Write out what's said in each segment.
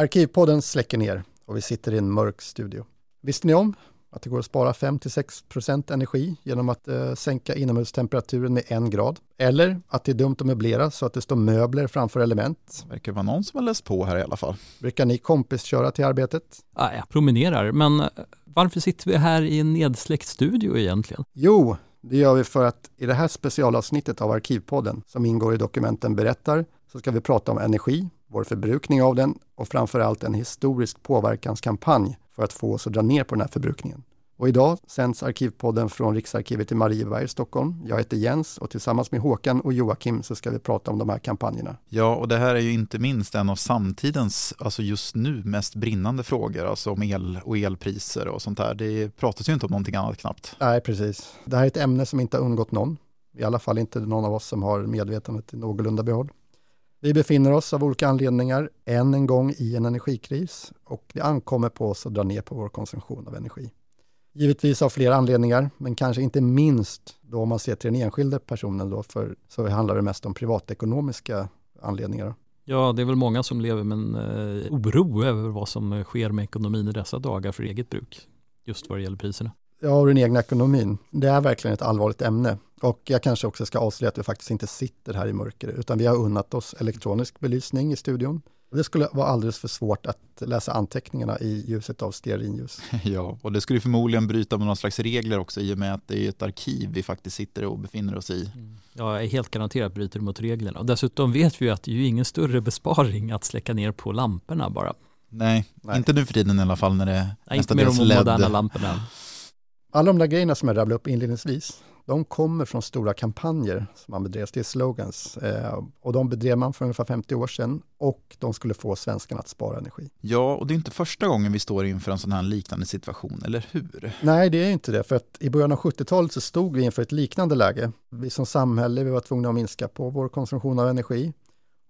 Arkivpodden släcker ner och vi sitter i en mörk studio. Visste ni om att det går att spara 5-6% energi genom att eh, sänka inomhustemperaturen med en grad? Eller att det är dumt att möblera så att det står möbler framför element? Det verkar vara någon som har läst på här i alla fall. Brukar ni kompis köra till arbetet? Ja, jag promenerar, men varför sitter vi här i en nedsläckt studio egentligen? Jo, det gör vi för att i det här specialavsnittet av Arkivpodden som ingår i dokumenten Berättar så ska vi prata om energi, vår förbrukning av den och framförallt en historisk påverkanskampanj för att få oss att dra ner på den här förbrukningen. Och idag sänds Arkivpodden från Riksarkivet i Marieberg, Stockholm. Jag heter Jens och tillsammans med Håkan och Joakim så ska vi prata om de här kampanjerna. Ja, och det här är ju inte minst en av samtidens, alltså just nu, mest brinnande frågor, alltså om el och elpriser och sånt där. Det pratas ju inte om någonting annat knappt. Nej, precis. Det här är ett ämne som inte har undgått någon. I alla fall inte någon av oss som har medvetandet i någorlunda behåll. Vi befinner oss av olika anledningar än en gång i en energikris och det ankommer på oss att dra ner på vår konsumtion av energi. Givetvis av flera anledningar, men kanske inte minst då om man ser till den enskilde personen då, för så handlar det mest om privatekonomiska anledningar. Ja, det är väl många som lever med en eh, oro över vad som sker med ekonomin i dessa dagar för eget bruk, just vad det gäller priserna. Ja, och den egna ekonomin. Det är verkligen ett allvarligt ämne. Och jag kanske också ska avslöja att vi faktiskt inte sitter här i mörker, utan vi har unnat oss elektronisk belysning i studion. Det skulle vara alldeles för svårt att läsa anteckningarna i ljuset av stearinljus. Ja, och det skulle förmodligen bryta med någon slags regler också i och med att det är ett arkiv vi faktiskt sitter och befinner oss i. Mm. Ja, jag är helt garanterat bryter mot reglerna. Och dessutom vet vi att det är ju ingen större besparing att släcka ner på lamporna bara. Nej, Nej. inte nu för tiden i alla fall när det Nej, inte med de moderna lamporna. Alla de där grejerna som jag rabblade upp inledningsvis, de kommer från stora kampanjer som man bedrev, det är slogans. Eh, och de bedrev man för ungefär 50 år sedan och de skulle få svenskarna att spara energi. Ja, och det är inte första gången vi står inför en sån här liknande situation, eller hur? Nej, det är inte det, för att i början av 70-talet så stod vi inför ett liknande läge. Vi som samhälle, vi var tvungna att minska på vår konsumtion av energi.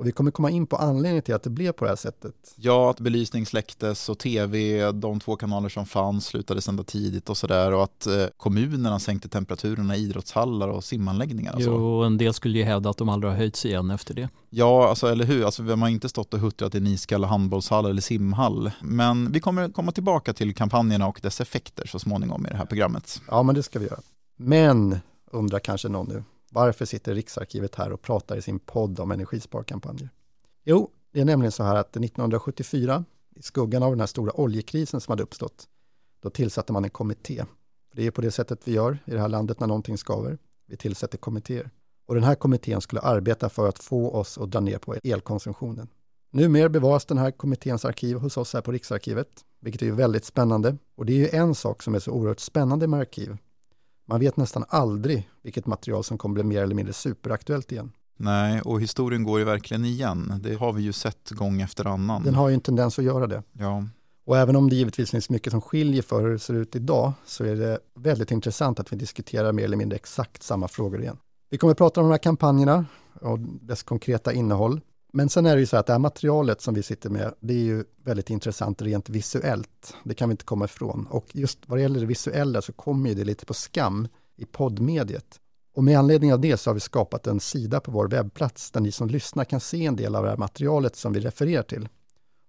Och vi kommer komma in på anledningen till att det blev på det här sättet. Ja, att belysning släcktes och tv, de två kanaler som fanns slutade sända tidigt och sådär och att eh, kommunerna sänkte temperaturerna i idrottshallar och simanläggningar. Och jo, så. en del skulle ju hävda att de aldrig har höjts igen efter det. Ja, alltså, eller hur? Alltså, vi har inte stått och huttrat i en iskall handbollshall eller simhall. Men vi kommer komma tillbaka till kampanjerna och dess effekter så småningom i det här programmet. Ja, men det ska vi göra. Men, undrar kanske någon nu, varför sitter Riksarkivet här och pratar i sin podd om energisparkampanjer? Jo, det är nämligen så här att 1974, i skuggan av den här stora oljekrisen som hade uppstått, då tillsatte man en kommitté. Det är på det sättet vi gör i det här landet när någonting skaver. Vi tillsätter kommittéer. Och den här kommittén skulle arbeta för att få oss att dra ner på elkonsumtionen. Numera bevaras den här kommitténs arkiv hos oss här på Riksarkivet, vilket är väldigt spännande. Och det är ju en sak som är så oerhört spännande med arkiv, man vet nästan aldrig vilket material som kommer bli mer eller mindre superaktuellt igen. Nej, och historien går ju verkligen igen. Det har vi ju sett gång efter annan. Den har ju en tendens att göra det. Ja. Och även om det givetvis finns mycket som skiljer för hur det ser ut idag, så är det väldigt intressant att vi diskuterar mer eller mindre exakt samma frågor igen. Vi kommer att prata om de här kampanjerna och dess konkreta innehåll. Men sen är det ju så att det här materialet som vi sitter med, det är ju väldigt intressant rent visuellt. Det kan vi inte komma ifrån. Och just vad det gäller det visuella så kommer ju det lite på skam i poddmediet. Och med anledning av det så har vi skapat en sida på vår webbplats där ni som lyssnar kan se en del av det här materialet som vi refererar till.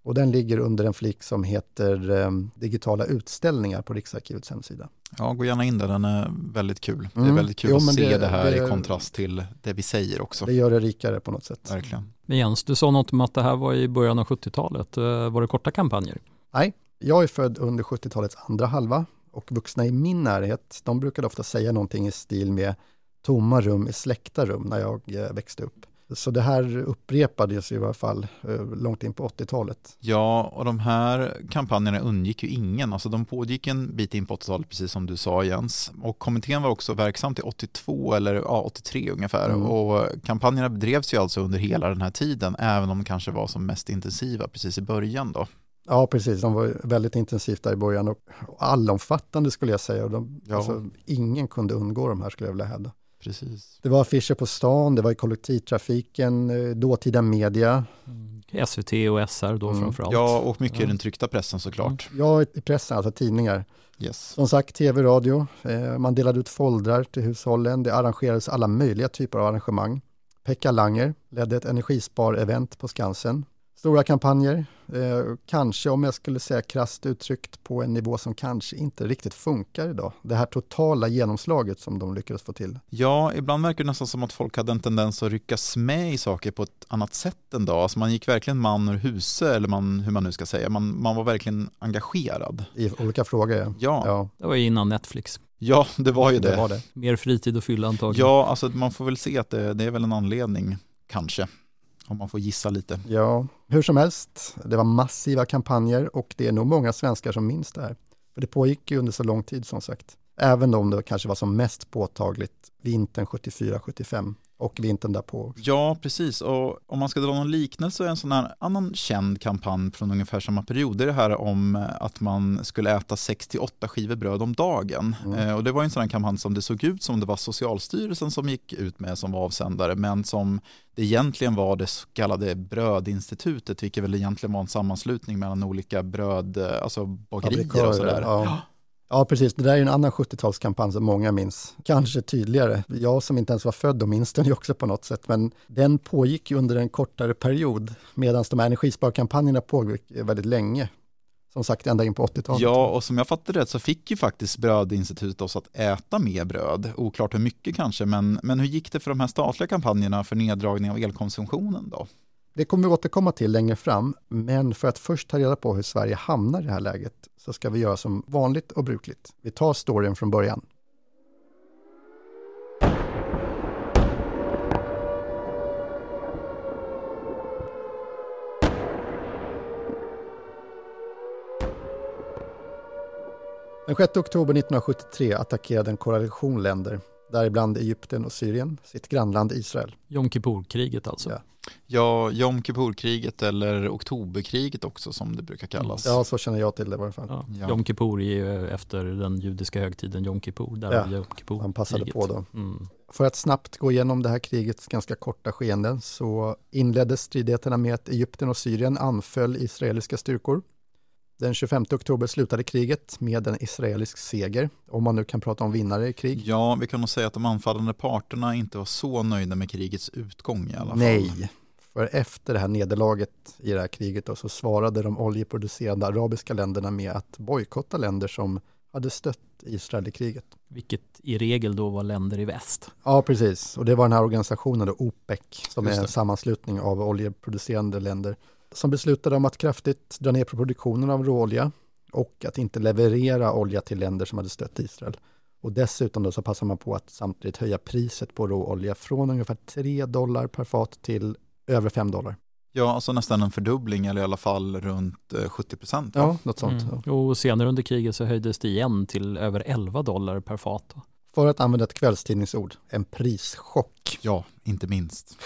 Och den ligger under en flik som heter eh, digitala utställningar på Riksarkivets hemsida. Ja, gå gärna in där, den är väldigt kul. Mm. Det är mm. väldigt kul jo, att se det, det här det, i kontrast till det vi säger också. Det gör det rikare på något sätt. Verkligen. Men Jens, du sa något om att det här var i början av 70-talet. Eh, var det korta kampanjer? Nej, jag är född under 70-talets andra halva och vuxna i min närhet, de brukade ofta säga någonting i stil med tomma rum i släckta rum när jag eh, växte upp. Så det här upprepades i varje fall eh, långt in på 80-talet. Ja, och de här kampanjerna undgick ju ingen. Alltså de pågick en bit in på 80-talet, precis som du sa Jens. Och kommittén var också verksam till 82 eller ja, 83 ungefär. Mm. Och kampanjerna bedrevs ju alltså under hela den här tiden, även om de kanske var som mest intensiva precis i början då. Ja, precis. De var väldigt intensivt där i början och allomfattande skulle jag säga. De, ja. alltså, ingen kunde undgå de här skulle jag vilja hävda. Precis. Det var affischer på stan, det var i kollektivtrafiken, eh, dåtida media. Mm. SVT och SR då mm. framförallt. Ja, och mycket ja. i den tryckta pressen såklart. Mm. Ja, i pressen, alltså tidningar. Yes. Som sagt, tv, radio, eh, man delade ut foldrar till hushållen, det arrangerades alla möjliga typer av arrangemang. Pekka Langer ledde ett energispar-event på Skansen. Stora kampanjer, eh, kanske om jag skulle säga krasst uttryckt på en nivå som kanske inte riktigt funkar idag. Det här totala genomslaget som de lyckades få till. Ja, ibland verkar det nästan som att folk hade en tendens att ryckas med i saker på ett annat sätt en dag. Alltså man gick verkligen man ur huse, eller man, hur man nu ska säga. Man, man var verkligen engagerad. I olika frågor, ja. Ja, ja. Det var innan Netflix. ja det var ju det. Det var det. Mer fritid och fylla antagligen. Ja, alltså man får väl se att det, det är väl en anledning, kanske. Om man får gissa lite. Ja, hur som helst, det var massiva kampanjer och det är nog många svenskar som minns det här. För det pågick ju under så lång tid som sagt. Även om det kanske var som mest påtagligt vintern 74-75 och vintern därpå. Ja, precis. Och om man ska dra någon liknelse, en sån här annan känd kampanj från ungefär samma period, det är det här om att man skulle äta 68 skivor bröd om dagen. Mm. Eh, och det var en sån här kampanj som det såg ut som det var Socialstyrelsen som gick ut med som var avsändare, men som det egentligen var det så kallade brödinstitutet, vilket väl egentligen var en sammanslutning mellan olika bröd, eh, alltså bagerier och sådär. Ja. Ja, precis. Det där är en annan 70-talskampanj som många minns. Kanske tydligare. Jag som inte ens var född och minns den ju också på något sätt. Men den pågick under en kortare period medan de här energisparkampanjerna pågick väldigt länge. Som sagt, ända in på 80-talet. Ja, och som jag fattade rätt så fick ju faktiskt Brödinstitutet oss att äta mer bröd. Oklart hur mycket kanske, men, men hur gick det för de här statliga kampanjerna för neddragning av elkonsumtionen då? Det kommer vi återkomma till längre fram, men för att först ta reda på hur Sverige hamnar i det här läget så ska vi göra som vanligt och brukligt. Vi tar storyn från början. Den 6 oktober 1973 attackerade en koalition länder, däribland Egypten och Syrien, sitt grannland Israel. Jom Kippur-kriget alltså. Ja. Ja, Jom Kippur-kriget eller Oktoberkriget också som det brukar kallas. Ja, så känner jag till det i varje fall. Ja. Ja. Jom Kippur är ju efter den judiska högtiden Jom Kippur. Där Ja, var Jom Kippur Han passade kriget. på då. Mm. För att snabbt gå igenom det här krigets ganska korta skeenden så inleddes stridigheterna med att Egypten och Syrien anföll israeliska styrkor. Den 25 oktober slutade kriget med en israelisk seger, om man nu kan prata om vinnare i krig. Ja, vi kan nog säga att de anfallande parterna inte var så nöjda med krigets utgång i alla fall. Nej, för efter det här nederlaget i det här kriget då, så svarade de oljeproducerande arabiska länderna med att bojkotta länder som hade stött Israel i kriget. Vilket i regel då var länder i väst. Ja, precis. Och det var den här organisationen då, OPEC, som Just är en det. sammanslutning av oljeproducerande länder, som beslutade om att kraftigt dra ner på produktionen av råolja och att inte leverera olja till länder som hade stött Israel. Och dessutom då så passar man på att samtidigt höja priset på råolja från ungefär 3 dollar per fat till över 5 dollar. Ja, alltså nästan en fördubbling eller i alla fall runt eh, 70 procent. Ja, något sånt. Mm. Och senare under kriget så höjdes det igen till över 11 dollar per fat. För att använda ett kvällstidningsord, en prischock. Ja, inte minst.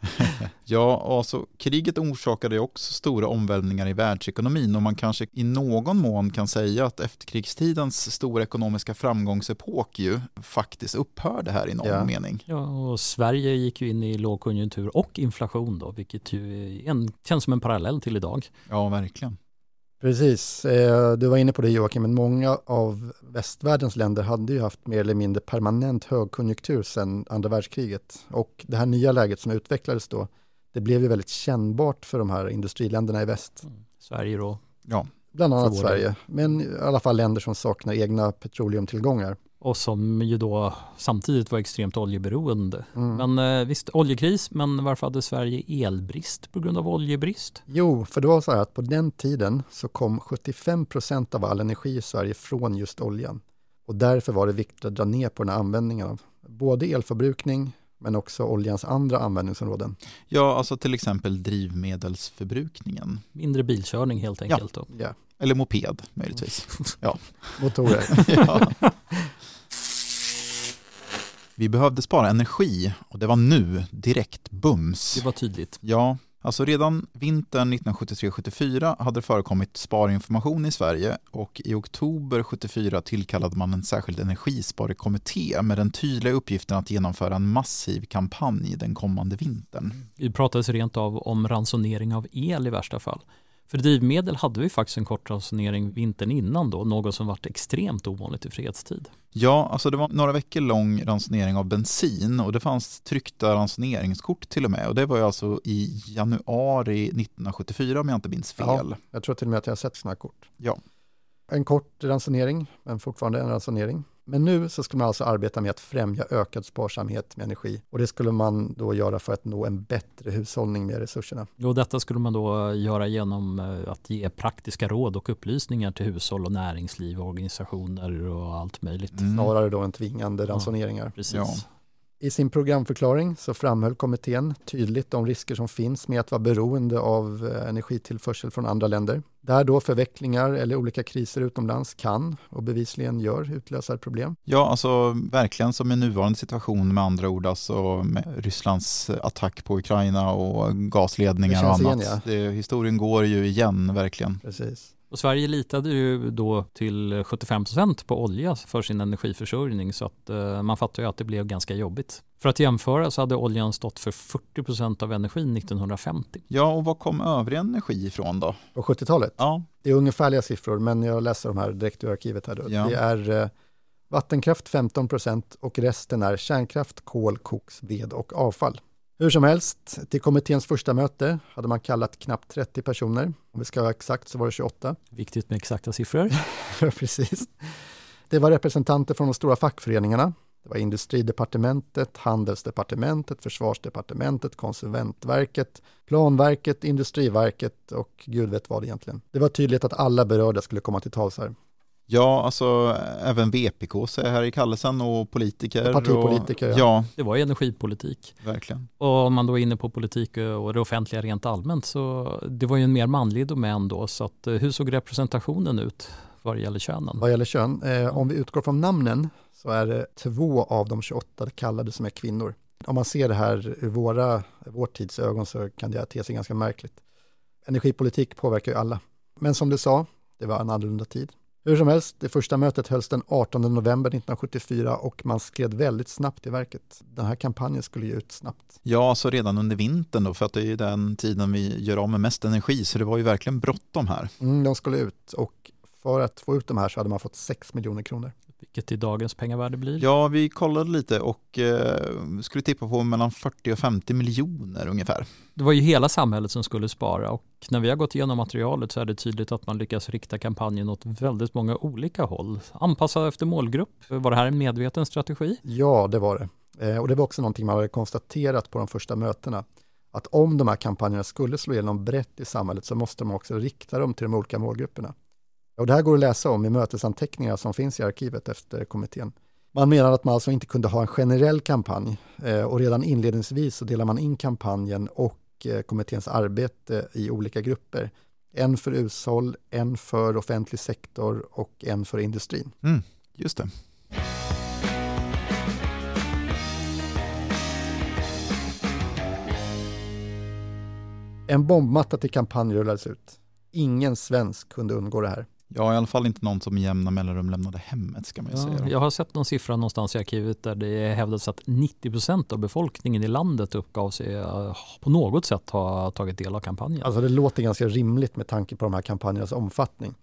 ja, alltså kriget orsakade också stora omvälvningar i världsekonomin och man kanske i någon mån kan säga att efterkrigstidens stora ekonomiska framgångsepok ju faktiskt upphörde här i någon Ja. mening. Ja, och Sverige gick ju in i lågkonjunktur och inflation då, vilket ju en, känns som en parallell till idag. Ja, verkligen. Precis, eh, du var inne på det Joakim, men många av västvärldens länder hade ju haft mer eller mindre permanent högkonjunktur sedan andra världskriget. Och det här nya läget som utvecklades då, det blev ju väldigt kännbart för de här industriländerna i väst. Sverige då. Ja, Bland annat. Sverige, men i alla fall länder som saknar egna petroleumtillgångar. Och som ju då samtidigt var extremt oljeberoende. Mm. Men eh, visst, oljekris, men varför hade Sverige elbrist på grund av oljebrist? Jo, för det var så här att på den tiden så kom 75 procent av all energi i Sverige från just oljan. Och därför var det viktigt att dra ner på den här användningen av både elförbrukning men också oljans andra användningsområden. ja alltså till exempel drivmedelsförbrukningen. Mindre bilkörning helt enkelt. Då. Ja, Eller moped möjligtvis. motorer. ja. Vi behövde spara energi och det var nu, direkt, bums. Det var tydligt. Ja, alltså redan vintern 1973-74 hade det förekommit sparinformation i Sverige och i oktober 74 tillkallade man en särskild energisparekommitté med den tydliga uppgiften att genomföra en massiv kampanj den kommande vintern. Det pratades rent av om ransonering av el i värsta fall. För drivmedel hade vi faktiskt en kort ransonering vintern innan då, något som varit extremt ovanligt i fredstid. Ja, alltså det var några veckor lång ransonering av bensin och det fanns tryckta ransoneringskort till och med. Och det var ju alltså i januari 1974 om jag inte minns fel. Ja, jag tror till och med att jag har sett sådana kort. Ja. En kort ransonering, men fortfarande en ransonering. Men nu så skulle man alltså arbeta med att främja ökad sparsamhet med energi och det skulle man då göra för att nå en bättre hushållning med resurserna. Och detta skulle man då göra genom eh, att ge praktiska råd och upplysningar till hushåll och näringsliv, och organisationer och allt möjligt. Mm. Snarare då än tvingande ransoneringar. Ja, precis. Ja. I sin programförklaring så framhöll kommittén tydligt de risker som finns med att vara beroende av eh, energitillförsel från andra länder. Där då förvecklingar eller olika kriser utomlands kan och bevisligen gör utlösa problem. Ja, alltså verkligen som i nuvarande situation med andra ord, alltså med Rysslands attack på Ukraina och gasledningar och annat. Igen, ja. det, historien går ju igen verkligen. Precis. Och Sverige litade ju då till 75 procent på olja för sin energiförsörjning så att eh, man fattar ju att det blev ganska jobbigt. För att jämföra så hade oljan stått för 40 procent av energin 1950. Ja, och var kom övrig energi ifrån då? På 70-talet? Ja. Det är ungefärliga siffror, men jag läser de här direkt ur arkivet här. Då. Ja. Det är eh, vattenkraft 15 procent och resten är kärnkraft, kol, koks, ved och avfall. Hur som helst, till kommitténs första möte hade man kallat knappt 30 personer. Om vi ska vara exakt så var det 28. Viktigt med exakta siffror. Precis. Det var representanter från de stora fackföreningarna. Det var Industridepartementet, Handelsdepartementet, Försvarsdepartementet, Konsumentverket, Planverket, Industriverket och gud vet vad egentligen. Det var tydligt att alla berörda skulle komma till tals här. Ja, alltså även VPK är här i kallelsen och politiker. Och partipolitiker, och, ja. Det var ju energipolitik. Verkligen. Och om man då är inne på politik och det offentliga rent allmänt så det var ju en mer manlig domän då. Så att, eh, hur såg representationen ut vad gäller könen? Vad gäller kön, eh, om vi utgår från namnen så är det två av de 28 kallade som är kvinnor. Om man ser det här ur våra, vår tids ögon så kan det te sig ganska märkligt. Energipolitik påverkar ju alla. Men som du sa, det var en annorlunda tid. Hur som helst, det första mötet hölls den 18 november 1974 och man skred väldigt snabbt i verket. Den här kampanjen skulle ju ut snabbt. Ja, så redan under vintern då, för att det är ju den tiden vi gör av med mest energi, så det var ju verkligen bråttom här. Mm, de skulle ut och för att få ut de här så hade man fått 6 miljoner kronor. Vilket i dagens pengavärde blir? Ja, vi kollade lite och eh, skulle tippa på mellan 40 och 50 miljoner ungefär. Det var ju hela samhället som skulle spara och när vi har gått igenom materialet så är det tydligt att man lyckas rikta kampanjen åt väldigt många olika håll. Anpassad efter målgrupp, var det här en medveten strategi? Ja, det var det. Eh, och det var också någonting man hade konstaterat på de första mötena. Att om de här kampanjerna skulle slå igenom brett i samhället så måste man också rikta dem till de olika målgrupperna. Och det här går att läsa om i mötesanteckningar som finns i arkivet efter kommittén. Man menar att man alltså inte kunde ha en generell kampanj eh, och redan inledningsvis så delar man in kampanjen och eh, kommitténs arbete i olika grupper. En för hushåll, en för offentlig sektor och en för industrin. Mm, just det. En bombmatta till kampanj rullades ut. Ingen svensk kunde undgå det här. Ja, i alla fall inte någon som i jämna mellanrum lämnade hemmet ska man ju ja, säga. Jag har sett någon siffra någonstans i arkivet där det hävdas att 90% av befolkningen i landet uppgav sig eh, på något sätt ha tagit del av kampanjen. Alltså det låter ganska rimligt med tanke på de här kampanjernas omfattning.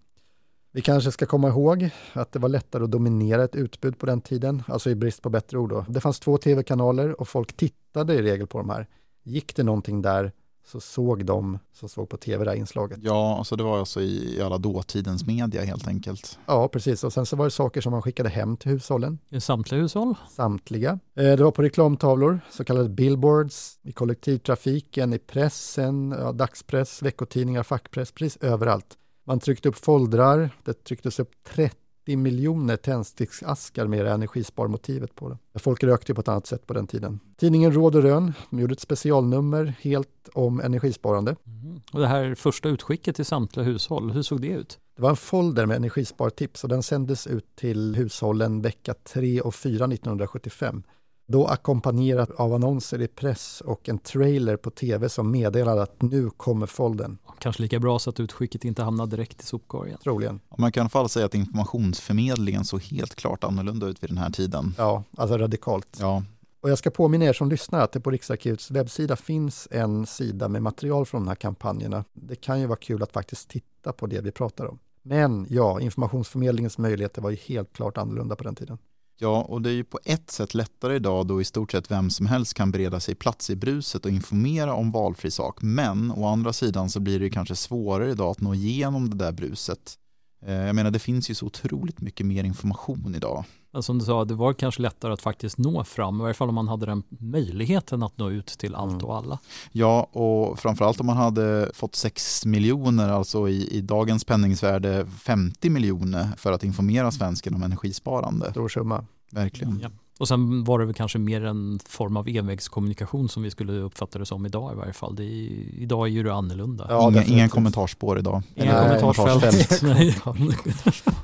Vi kanske ska komma ihåg att det var lättare att dominera ett utbud på den tiden, alltså i brist på bättre ord. Då. Det fanns två tv-kanaler och folk tittade i regel på de här. Gick det någonting där så såg de som såg på tv det här inslaget. Ja, alltså det var alltså i alla dåtidens media helt enkelt. Ja, precis. Och sen så var det saker som man skickade hem till hushållen. I samtliga hushåll? Samtliga. Eh, det var på reklamtavlor, så kallade billboards, i kollektivtrafiken, i pressen, ja, dagspress, veckotidningar, fackpress, precis överallt. Man tryckte upp foldrar, det trycktes upp 30 30 miljoner tändsticksaskar med energisparmotivet på det. Folk rökte på ett annat sätt på den tiden. Tidningen Råd och Rön de gjorde ett specialnummer helt om energisparande. Mm. Och det här första utskicket till samtliga hushåll, hur såg det ut? Det var en folder med energispartips och den sändes ut till hushållen vecka 3 och 4 1975. Då ackompanjerat av annonser i press och en trailer på tv som meddelade att nu kommer folden. Kanske lika bra så att utskicket inte hamnar direkt i sopkorgen. Troligen. Man kan i alla fall säga att informationsförmedlingen såg helt klart annorlunda ut vid den här tiden. Ja, alltså radikalt. Ja. Och jag ska påminna er som lyssnar att det på Riksarkivets webbsida finns en sida med material från de här kampanjerna. det kan ju vara kul att faktiskt titta på det vi pratar om. Men ja, informationsförmedlingens möjligheter var ju helt klart annorlunda på den tiden. Ja, och det är ju på ett sätt lättare idag då i stort sett vem som helst kan bereda sig plats i bruset och informera om valfri sak. Men å andra sidan så blir det kanske svårare idag att nå igenom det där bruset. Eh, jag menar, det finns ju så otroligt mycket mer information idag. Men som du sa, det var kanske lättare att faktiskt nå fram, i varje fall om man hade den möjligheten att nå ut till allt mm. och alla. Ja, och framförallt om man hade fått 6 miljoner, alltså i, i dagens penningsvärde 50 miljoner för att informera svensken om energisparande. Stor summa. Verkligen. Ja. Och sen var det väl kanske mer en form av envägskommunikation som vi skulle uppfatta det som idag i varje fall. Det är, idag är ju det annorlunda. Ja, inga, inga kommentarspår idag. Inga Nej, kommentarsfält. Nej.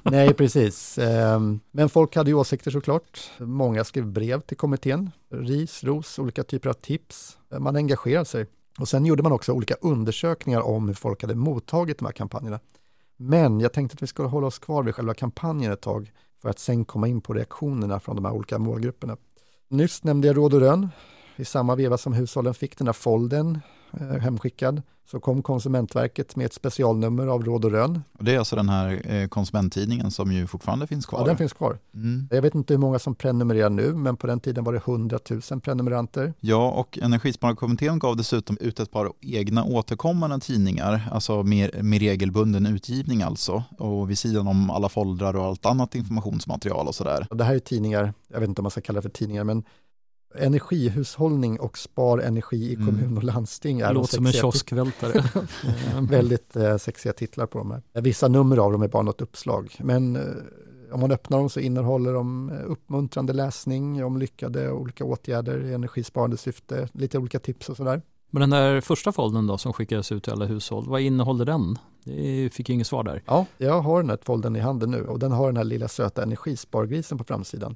Nej, precis. Ehm, men folk hade ju åsikter såklart. Många skrev brev till kommittén. Ris, ros, olika typer av tips. Man engagerade sig. Och sen gjorde man också olika undersökningar om hur folk hade mottagit de här kampanjerna. Men jag tänkte att vi skulle hålla oss kvar vid själva kampanjen ett tag för att sen komma in på reaktionerna från de här olika målgrupperna. Nyss nämnde jag Råd och Rön. I samma veva som hushållen fick den här folden eh, hemskickad så kom Konsumentverket med ett specialnummer av Råd och Rön. Det är alltså den här eh, konsumenttidningen som ju fortfarande finns kvar? Ja, den finns kvar. Mm. Jag vet inte hur många som prenumererar nu, men på den tiden var det 100 000 prenumeranter. Ja, och Energisparkommittén gav dessutom ut ett par egna återkommande tidningar, alltså med, med regelbunden utgivning alltså, och vid sidan om alla foldrar och allt annat informationsmaterial och sådär. Det här är tidningar, jag vet inte om man ska kalla det för tidningar, men energihushållning och spar energi i mm. kommun och landsting. Är det låter som en kioskvältare. väldigt eh, sexiga titlar på de här. Vissa nummer av dem är bara något uppslag, men eh, om man öppnar dem så innehåller de eh, uppmuntrande läsning om lyckade olika åtgärder i energisparande syfte, lite olika tips och sådär. Men den där första foldern då som skickades ut till alla hushåll, vad innehåller den? Det fick inget svar där. Ja, jag har den här foldern i handen nu och den har den här lilla söta energispargrisen på framsidan.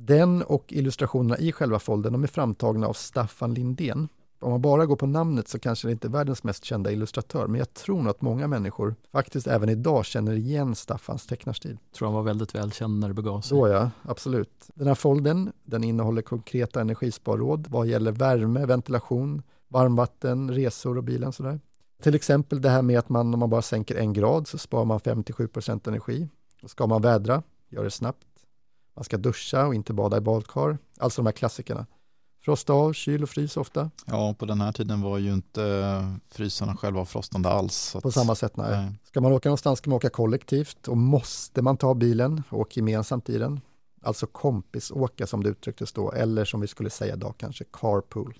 Den och illustrationerna i själva foldern de är framtagna av Staffan Lindén. Om man bara går på namnet så kanske det inte är världens mest kända illustratör, men jag tror nog att många människor faktiskt även idag känner igen Staffans tecknarstil. Jag tror han var väldigt välkänd när det begav sig. Då ja, absolut. Den här foldern, den innehåller konkreta energisparråd vad gäller värme, ventilation, varmvatten, resor och bilen sådär. Till exempel det här med att man om man bara sänker en grad så sparar man 57% energi. Och ska man vädra, gör det snabbt. Man ska duscha och inte bada i badkar. Alltså de här klassikerna. Frosta av, kyl och frys ofta. Ja, på den här tiden var ju inte eh, frysarna själva frostande alls. På samma sätt, nej. nej. Ska man åka någonstans ska man åka kollektivt och måste man ta bilen, åk gemensamt i den. Alltså kompisåka som det uttrycktes då, eller som vi skulle säga idag kanske carpool.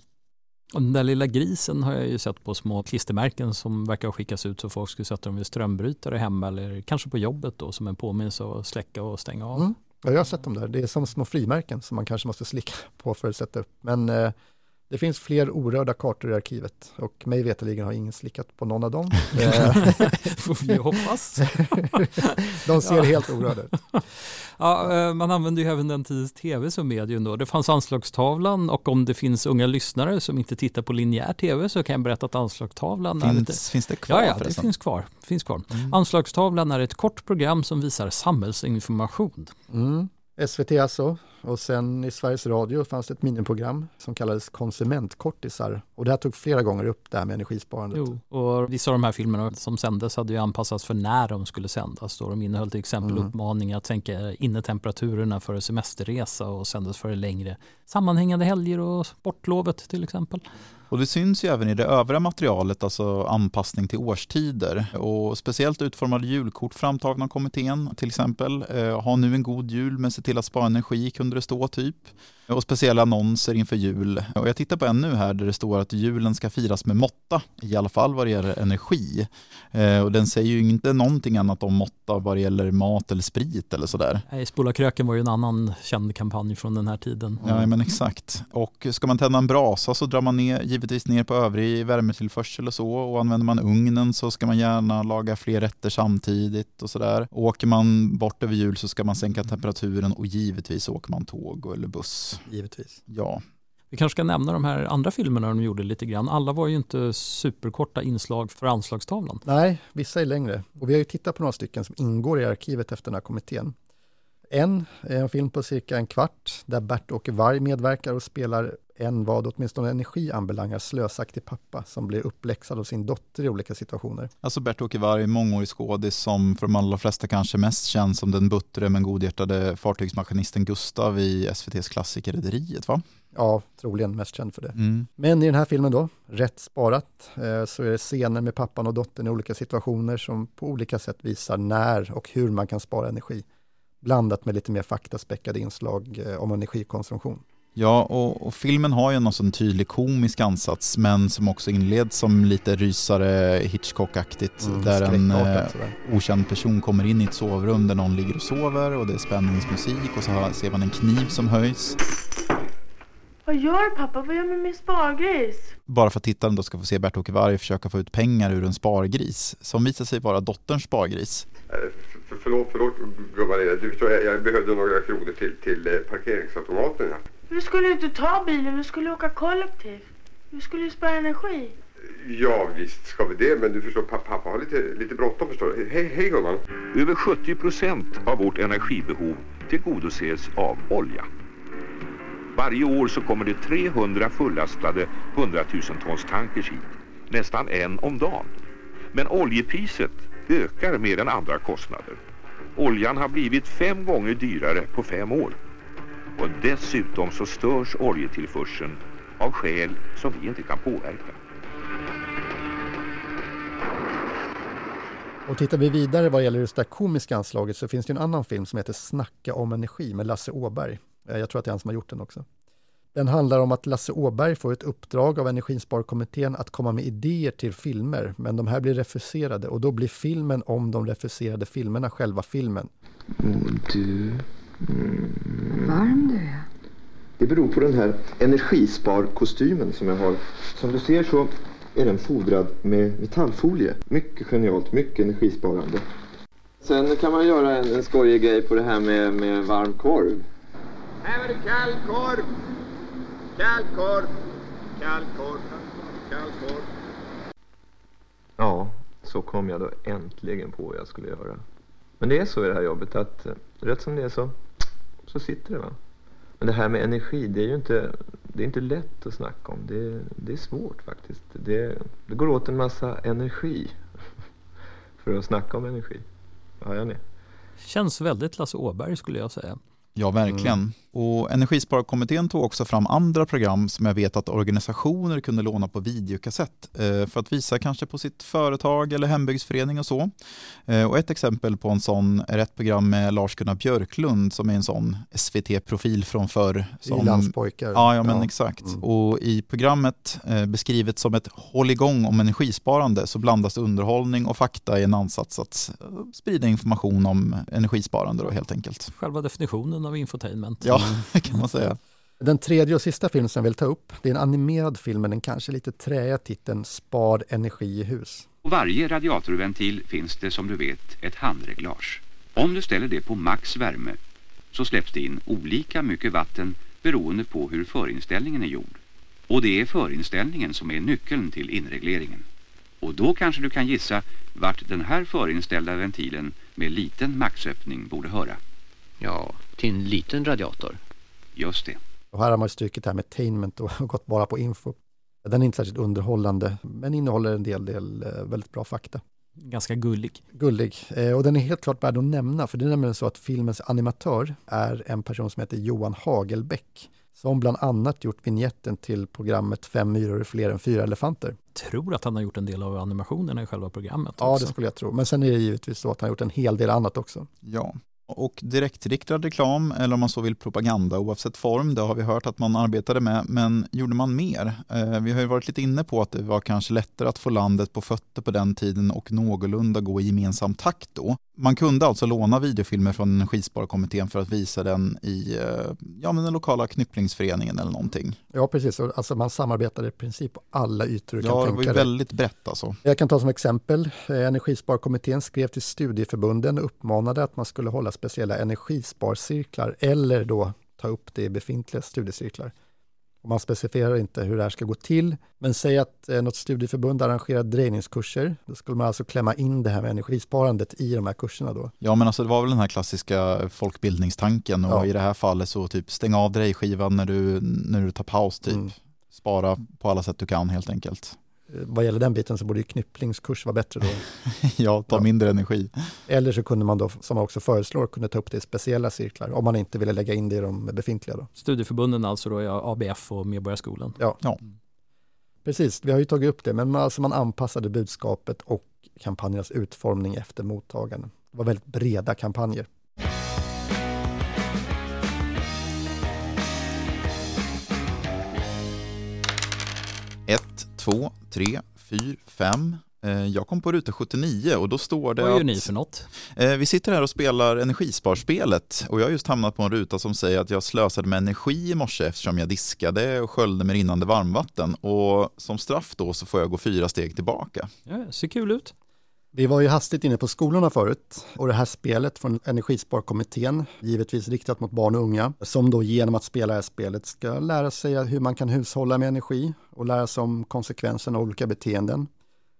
Och den där lilla grisen har jag ju sett på små klistermärken som verkar ha skickats ut så folk skulle sätta dem vid strömbrytare hemma eller kanske på jobbet då som en påminnelse att släcka och stänga av. Mm. Ja, jag har sett dem där. Det är som små frimärken som man kanske måste slicka på för att sätta upp. Men eh, det finns fler orörda kartor i arkivet och mig veterligen har ingen slickat på någon av dem. Får vi hoppas. De ser ja. helt orörda ut. Ja, eh, man använder ju även den tidens tv som medium då. Det fanns anslagstavlan och om det finns unga lyssnare som inte tittar på linjär tv så kan jag berätta att anslagstavlan finns, är lite... Finns det kvar? Ja, ja det finns kvar. Finns kvar. Mm. Anslagstavlan är ett kort program som visar samhällsinformation. Mm. SVT alltså. Och sen i Sveriges Radio fanns det ett miniprogram som kallades Konsumentkortisar. Och det här tog flera gånger upp det här med energisparandet. Jo, och vissa av de här filmerna som sändes hade ju anpassats för när de skulle sändas. Då de innehöll till exempel mm. uppmaningar att sänka innetemperaturerna för semesterresa och sändes för längre sammanhängande helger och sportlovet till exempel. Och det syns ju även i det övriga materialet, alltså anpassning till årstider. Och speciellt utformade julkort framtagna av kommittén, till exempel. Eh, ha nu en god jul men se till att spara energi kunde det stå typ och speciella annonser inför jul. Och jag tittar på en nu här där det står att julen ska firas med måtta, i alla fall vad det gäller energi. Eh, och den säger ju inte någonting annat om måtta vad det gäller mat eller sprit eller sådär. Nej, Spola kröken var ju en annan känd kampanj från den här tiden. Ja, men exakt. Och ska man tända en brasa så drar man ner, givetvis ner på övrig värmetillförsel och så. Och använder man ugnen så ska man gärna laga fler rätter samtidigt och sådär. Åker man bort över jul så ska man sänka temperaturen och givetvis åker man tåg eller buss givetvis. Ja. Vi kanske ska nämna de här andra filmerna de gjorde lite grann. Alla var ju inte superkorta inslag för anslagstavlan. Nej, vissa är längre. Och vi har ju tittat på några stycken som ingår i arkivet efter den här kommittén. En är en film på cirka en kvart där Bert-Åke Varg medverkar och spelar en vad åtminstone energi anbelangar slösaktig pappa som blir uppläxad av sin dotter i olika situationer. Alltså Bert-Åke Varg, mångårig skådis som för de allra flesta kanske mest känns som den buttre men godhjärtade fartygsmaskinisten Gustav i SVTs klassiker Rederiet va? Ja, troligen mest känd för det. Mm. Men i den här filmen då, rätt sparat, eh, så är det scener med pappan och dottern i olika situationer som på olika sätt visar när och hur man kan spara energi. Blandat med lite mer faktaspäckade inslag eh, om energikonsumtion. Ja, och, och, filmen har ju en sån tydlig komisk ansats men som också inleds som lite rysare Hitchcock-aktigt mm, där en eh, okänd person kommer in i ett sovrum där någon ligger och sover och det är spänningsmusik och så ser man en kniv som höjs. Vad gör pappa? Vad gör med min spargris? Bara för att tittaren då ska få se Bert-Åke Varg försöka få ut pengar ur en spargris som visar sig vara dotterns spargris. För, för, förlåt, förlåt gumman jag, jag behövde några kronor till, till eh, parkeringsautomaten. Vi skulle inte ta bilen, vi skulle åka kollektivt. Vi skulle ju spara energi. Ja, visst ska vi det, men du förstår, pappa har lite, lite bråttom förstår du. Hej, hej gumman. Över 70 procent av vårt energibehov tillgodoses av olja. Varje år så kommer det 300 fullastade 100 000 tons tankers hit. Nästan en om dagen. Men oljepriset ökar mer än andra kostnader. Oljan har blivit fem gånger dyrare på fem år. Och dessutom så störs oljetillförseln av skäl som vi inte kan påverka. Och tittar vi vidare vad gäller just det komiska anslaget så finns det en annan film som heter Snacka om energi med Lasse Åberg. Eh, jag tror att det är han som har gjort den också. Den handlar om att Lasse Åberg får ett uppdrag av Energisparkommittén att komma med idéer till filmer, men de här blir refuserade och då blir filmen om de refuserade filmerna själva filmen. Och du... Mm. Varm du är. Det beror på den här energisparkostymen som jag har. Som du ser så är den fodrad med metallfolie. Mycket genialt, mycket energisparande. Sen kan man göra en, en skojig grej på det här med, med varm korv. Här var det kall korv. Kall korv. Kall korv. Kall korv. Ja, så kom jag då äntligen på vad jag skulle göra. Men det är så i det här jobbet att eh, rätt som det är så, så sitter det va. Men det här med energi, det är ju inte, det är inte lätt att snacka om. Det, det är svårt faktiskt. Det, det går åt en massa energi för att snacka om energi. Ja, jag är Känns väldigt Lasse Åberg skulle jag säga. Ja, verkligen. Mm. Och Energisparkommittén tog också fram andra program som jag vet att organisationer kunde låna på videokassett eh, för att visa kanske på sitt företag eller hembygdsförening och så. Eh, och ett exempel på en sån är ett program med Lars-Gunnar Björklund som är en sån SVT-profil från förr. Som, Ilandspojkar. Ja, ja, men ja. exakt. Mm. Och i programmet eh, beskrivet som ett håll igång om energisparande så blandas underhållning och fakta i en ansats att sprida information om energisparande då helt enkelt. Själva definitionen av infotainment. Ja, kan man säga. Den tredje och sista filmen som jag vill ta upp, det är en animerad film med den kanske lite träiga titeln Spar energi i hus. På varje radiatorventil finns det som du vet ett handreglage. Om du ställer det på max värme så släpps det in olika mycket vatten beroende på hur förinställningen är gjord. Och det är förinställningen som är nyckeln till inregleringen. Och då kanske du kan gissa vart den här förinställda ventilen med liten maxöppning borde höra. Ja, till en liten radiator. Just det. Och här har man strukit det här med attainment och gått bara på info. Den är inte särskilt underhållande, men innehåller en del, del eh, väldigt bra fakta. Ganska gullig. Gullig. Eh, och den är helt klart värd att nämna, för det är nämligen så att filmens animatör är en person som heter Johan Hagelbäck, som bland annat gjort vignetten till programmet Fem myror är fler än fyra elefanter. tror att han har gjort en del av animationerna i själva programmet. Ja, också. det skulle jag tro. Men sen är det givetvis så att han har gjort en hel del annat också. Ja, och direktriktad reklam eller om man så vill propaganda oavsett form, det har vi hört att man arbetade med, men gjorde man mer? Eh, vi har ju varit lite inne på att det var kanske lättare att få landet på fötter på den tiden och någorlunda gå i gemensam takt då. Man kunde alltså låna videofilmer från Energisparkommittén för att visa den i eh, ja, men den lokala knypplingsföreningen eller någonting. Ja, precis. Alltså man samarbetade i princip på alla ytor. Ja, det var ju väldigt brett alltså. Jag kan ta som exempel, eh, Energisparkommittén skrev till studieförbunden och uppmanade att man skulle hålla speciella energisparcirklar eller då ta upp det i befintliga studiecirklar. Man specificerar inte hur det här ska gå till, men säg att eh, något studieförbund arrangerar drejningskurser. Då skulle man alltså klämma in det här med energisparandet i de här kurserna då. Ja, men alltså det var väl den här klassiska folkbildningstanken och Ja. i det här fallet så typ stäng av drejskivan när du, när du tar paus typ. Mm. Spara på alla sätt du kan helt enkelt. Eh, Vad gäller den biten så borde ju knypplingskurs vara bättre då. ja, ta Ja. mindre energi. Eller så kunde man då, som man också föreslår, kunna ta upp det i speciella cirklar om man inte ville lägga in det i de befintliga. Då. Studieförbunden alltså då ABF och Medborgarskolan. Ja. Ja. Precis, vi har ju tagit upp det, men man- alltså man anpassade budskapet och kampanjernas utformning efter mottagarna. Det var väldigt breda kampanjer. Två, tre, fyra, fem. Eh, Jag kom på ruta 79 och då står det Vad gör att ni för något? eh, vi sitter här och spelar energisparspelet och jag har just hamnat på en ruta som säger att jag slösade med energi i morse eftersom jag diskade och sköljde med rinnande varmvatten och som straff då så får jag gå fyra steg tillbaka. Ja, ser kul ut. Vi var ju hastigt inne på skolorna förut och det här spelet från Energisparkommittén, givetvis riktat mot barn och unga, som då genom att spela det här spelet ska lära sig hur man kan hushålla med energi och lära sig om konsekvenserna av olika beteenden.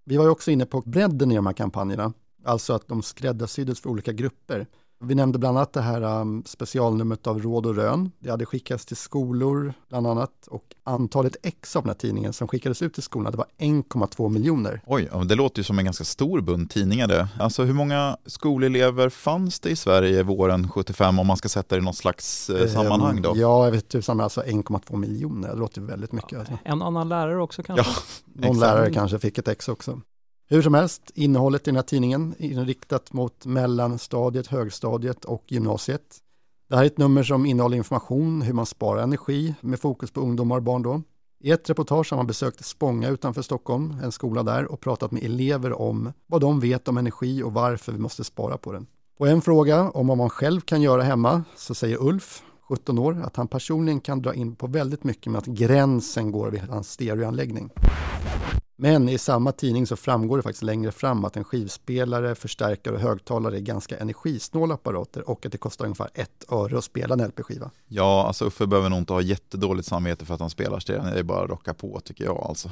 Vi var ju också inne på bredden i de här kampanjerna, alltså att de skräddarsyddes för olika grupper. Vi nämnde bland annat det här um, specialnumret av Råd och Rön. Det hade skickats till skolor bland annat och antalet ex av den här tidningen som skickades ut till skolorna det var 1,2 miljoner. Oj, ja, det låter ju som en ganska stor bunt tidningar det. Alltså hur många skolelever fanns det i Sverige våren 75 om man ska sätta det i något slags eh, sammanhang då? Ehm, Ja, jag vet tusan, men alltså 1,2 miljoner, det låter väldigt mycket. Alltså. En annan lärare också kanske? Ja, Någon exakt. lärare kanske fick ett ex också. Hur som helst, innehållet i den här tidningen är inriktat mot mellanstadiet, högstadiet och gymnasiet. Det här är ett nummer som innehåller information hur man sparar energi med fokus på ungdomar och barn då. I ett reportage har man besökt Spånga utanför Stockholm, en skola där, och pratat med elever om vad de vet om energi och varför vi måste spara på den. På en fråga om vad man själv kan göra hemma så säger Ulf, 17 år, att han personligen kan dra in på väldigt mycket med att gränsen går vid hans stereoanläggning. Men i samma tidning så framgår det faktiskt längre fram att en skivspelare, förstärkare och högtalare är ganska energisnåla apparater och att det kostar ungefär ett öre att spela en LP-skiva. Ja, alltså Uffe behöver nog inte ha jättedåligt samvete för att han spelar stereo. Det är bara att rocka på tycker jag alltså.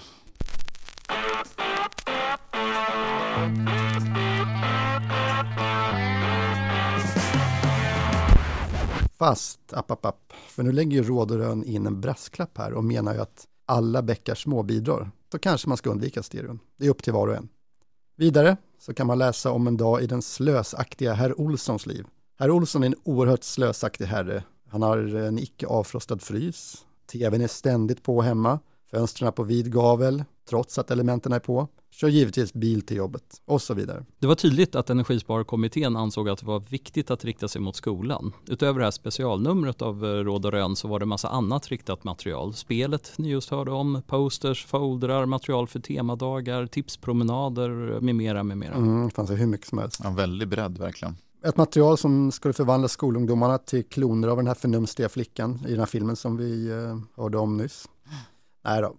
Fast, app, app, app, för nu lägger ju Råd och Rön in en brasklapp här och menar ju att alla bäckar små bidrar. Då kanske man ska undvika stereon. Det är upp till var och en. Vidare så kan man läsa om en dag i den slösaktiga herr Olssons liv. Herr Olsson är en oerhört slösaktig herre. Han har en icke avfrostad frys. TVn är ständigt på hemma. Fönstren på vid gavel, trots att elementen är på. Kör givetvis bil till jobbet och så vidare. Det var tydligt att Energisparkommittén ansåg att det var viktigt att rikta sig mot skolan. Utöver det här specialnumret av eh, Råd och Rön så var det massa annat riktat material. Spelet ni just hörde om, posters, foldrar, material för temadagar, tipspromenader med mera, med mera. Mm, det fanns hur mycket som helst. Ja, väldigt bredd verkligen. Ett material som skulle förvandla skolungdomarna till kloner av den här förnumstiga flickan i den här filmen som vi eh, hörde om nyss. Nej då.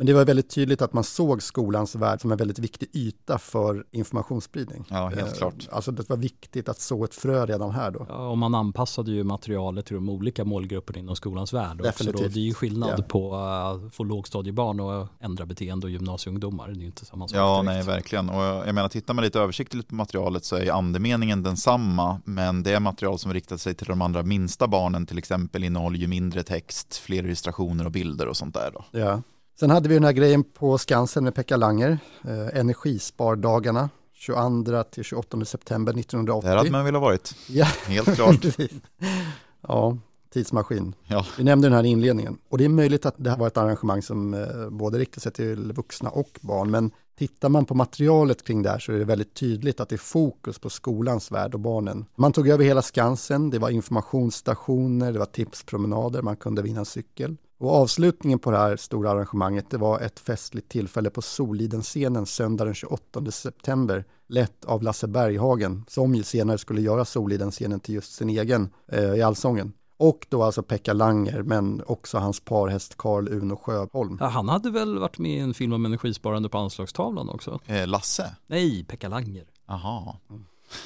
Men det var väldigt tydligt att man såg skolans värld som en väldigt viktig yta för informationsspridning. Ja, helt Eh, klart. Alltså det var viktigt att så ett frö redan här då. Ja, och man anpassade ju materialet till de olika målgrupperna inom skolans värld. Också då. Definitivt. Det är ju skillnad Ja. på att få lågstadiebarn och ändra beteende och gymnasieungdomar. Det är ju inte samma sak. Ja, direkt. nej, verkligen. Och jag menar, tittar man lite översiktligt på materialet så är andemeningen densamma, men det är material som riktar sig till de allra minsta barnen, till exempel innehåller ju mindre text, fler illustrationer och bilder och sånt där då. Ja. Sen hade vi den här grejen på Skansen med Pekka Langer, eh, energispardagarna 22 till 28 september 1980. Där hade man velat varit. Ja, Helt klart. Ja, tidsmaskin. Ja. Vi nämnde den här inledningen och det är möjligt att det här var ett arrangemang som eh, både riktar sig till vuxna och barn, men tittar man på materialet kring det här så är det väldigt tydligt att det är fokus på skolans värld och barnen. Man tog över hela Skansen, det var informationsstationer, det var tipspromenader, man kunde vinna en cykel. Och avslutningen på det här stora arrangemanget, det var ett festligt tillfälle på Soliden-scenen söndag den 28 september, lett av Lasse Berghagen, som ju senare skulle göra Soliden-scenen till just sin egen eh, i Allsången. Och då alltså Pekka Langer, men också hans parhäst Carl Uno Sjöholm. Ja, han hade väl varit med i en film om energisparande på anslagstavlan också? Eh, Lasse? Nej, Pekka Langer. Aha.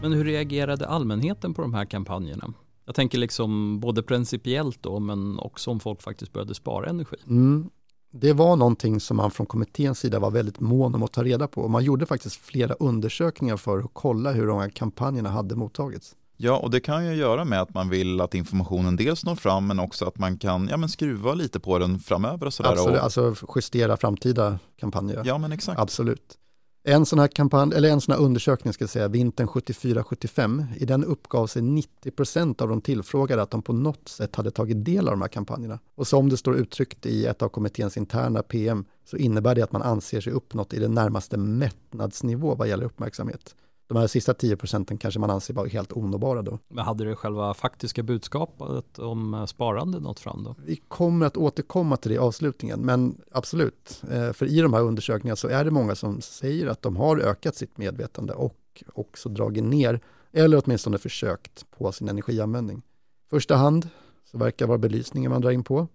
Men hur reagerade allmänheten på de här kampanjerna? Jag tänker liksom både principiellt då men också om folk faktiskt började spara energi. Mm. Det var någonting som man från kommitténs sida var väldigt mån om att ta reda på. Man gjorde faktiskt flera undersökningar för att kolla hur de här kampanjerna hade mottagits. Ja, och det kan ju göra med att man vill att informationen dels når fram men också att man kan ja, men skruva lite på den framöver och sådär. Absolut, och... alltså justera framtida kampanjer. Ja, men exakt. Absolut. En sån här kampanj, eller en sån här undersökning ska jag säga, vintern 74-75, i den uppgav sig 90% av de tillfrågade att de på något sätt hade tagit del av de här kampanjerna. Och som det står uttryckt i ett av kommitténs interna PM så innebär det att man anser sig uppnått i det närmaste mättnadsnivå vad gäller uppmärksamhet. De här sista 10 procenten kanske man anser vara helt onåbara då. Men hade det själva faktiska budskapet om sparande nått fram då? Vi kommer att återkomma till det i avslutningen, men absolut. Eh, för i de här undersökningarna så är det många som säger att de har ökat sitt medvetande och också dragit ner, eller åtminstone försökt på sin energianvändning. Första hand så verkar vara belysningen man drar in på.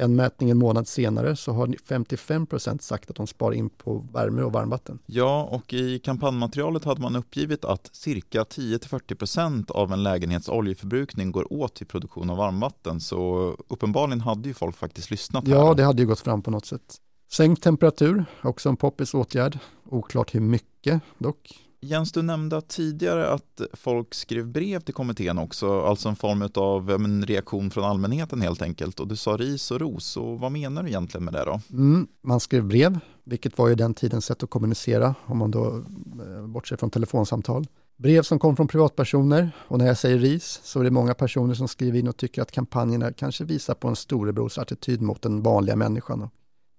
En mätning en månad senare så har 55 procent sagt att de sparar in på värme och varmvatten. Ja, och i kampanjmaterialet hade man uppgivit att cirka 10-40 procent av en lägenhets oljeförbrukning går åt till produktion av varmvatten. Så uppenbarligen hade ju folk faktiskt lyssnat. Här. Ja, det hade ju gått fram på något sätt. Sänkt temperatur, också en poppis åtgärd. Oklart hur mycket dock. Jens, du nämnde tidigare att folk skrev brev till kommittén också, alltså en form av en reaktion från allmänheten helt enkelt. Och du sa ris och ros, och vad menar du egentligen med det då? Mm, man skrev brev, vilket var ju den tidens sätt att kommunicera, om man då eh, bortser från telefonsamtal. Brev som kom från privatpersoner, och när jag säger ris så är det många personer som skriver in och tycker att kampanjerna kanske visar på en storebrors attityd mot den vanliga människan.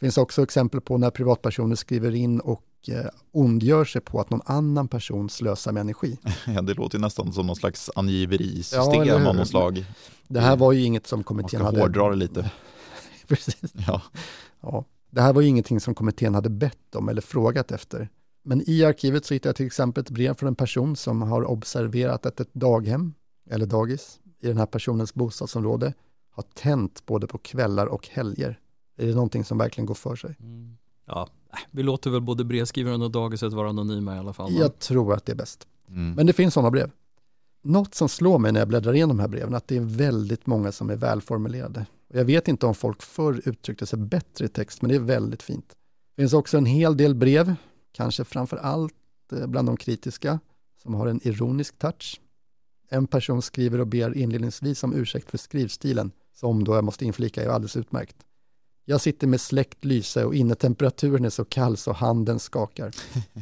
Det finns också exempel på när privatpersoner skriver in och eh, ondgör sig på att någon annan person slösar med energi. Ja, det låter nästan som någon slags angiverisystem ja, av något slag. Det här var ju inget som kommittén hade... Man ska hårdra det lite. Precis. Ja. ja. Det här var ju ingenting som kommittén hade bett om eller frågat efter. Men i arkivet så hittade jag till exempel ett brev från en person som har observerat att ett daghem, eller dagis, i den här personens bostadsområde har tänt både på kvällar och helger. Är det någonting som verkligen går för sig? Mm. Ja, äh, vi låter väl både brevskrivaren och dagiset vara anonyma i alla fall. Jag tror att det är bäst. Mm. Men det finns sådana brev. Något som slår mig när jag bläddrar igenom de här breven, att det är väldigt många som är välformulerade. Jag vet inte om folk förr uttryckte sig bättre i text, men det är väldigt fint. Det finns också en hel del brev, kanske framför allt eh, bland de kritiska, som har en ironisk touch. En person skriver och ber inledningsvis om ursäkt för skrivstilen, som då jag måste inflika är alldeles utmärkt. Jag sitter med släckt lyse och innetemperaturen är så kall så handen skakar.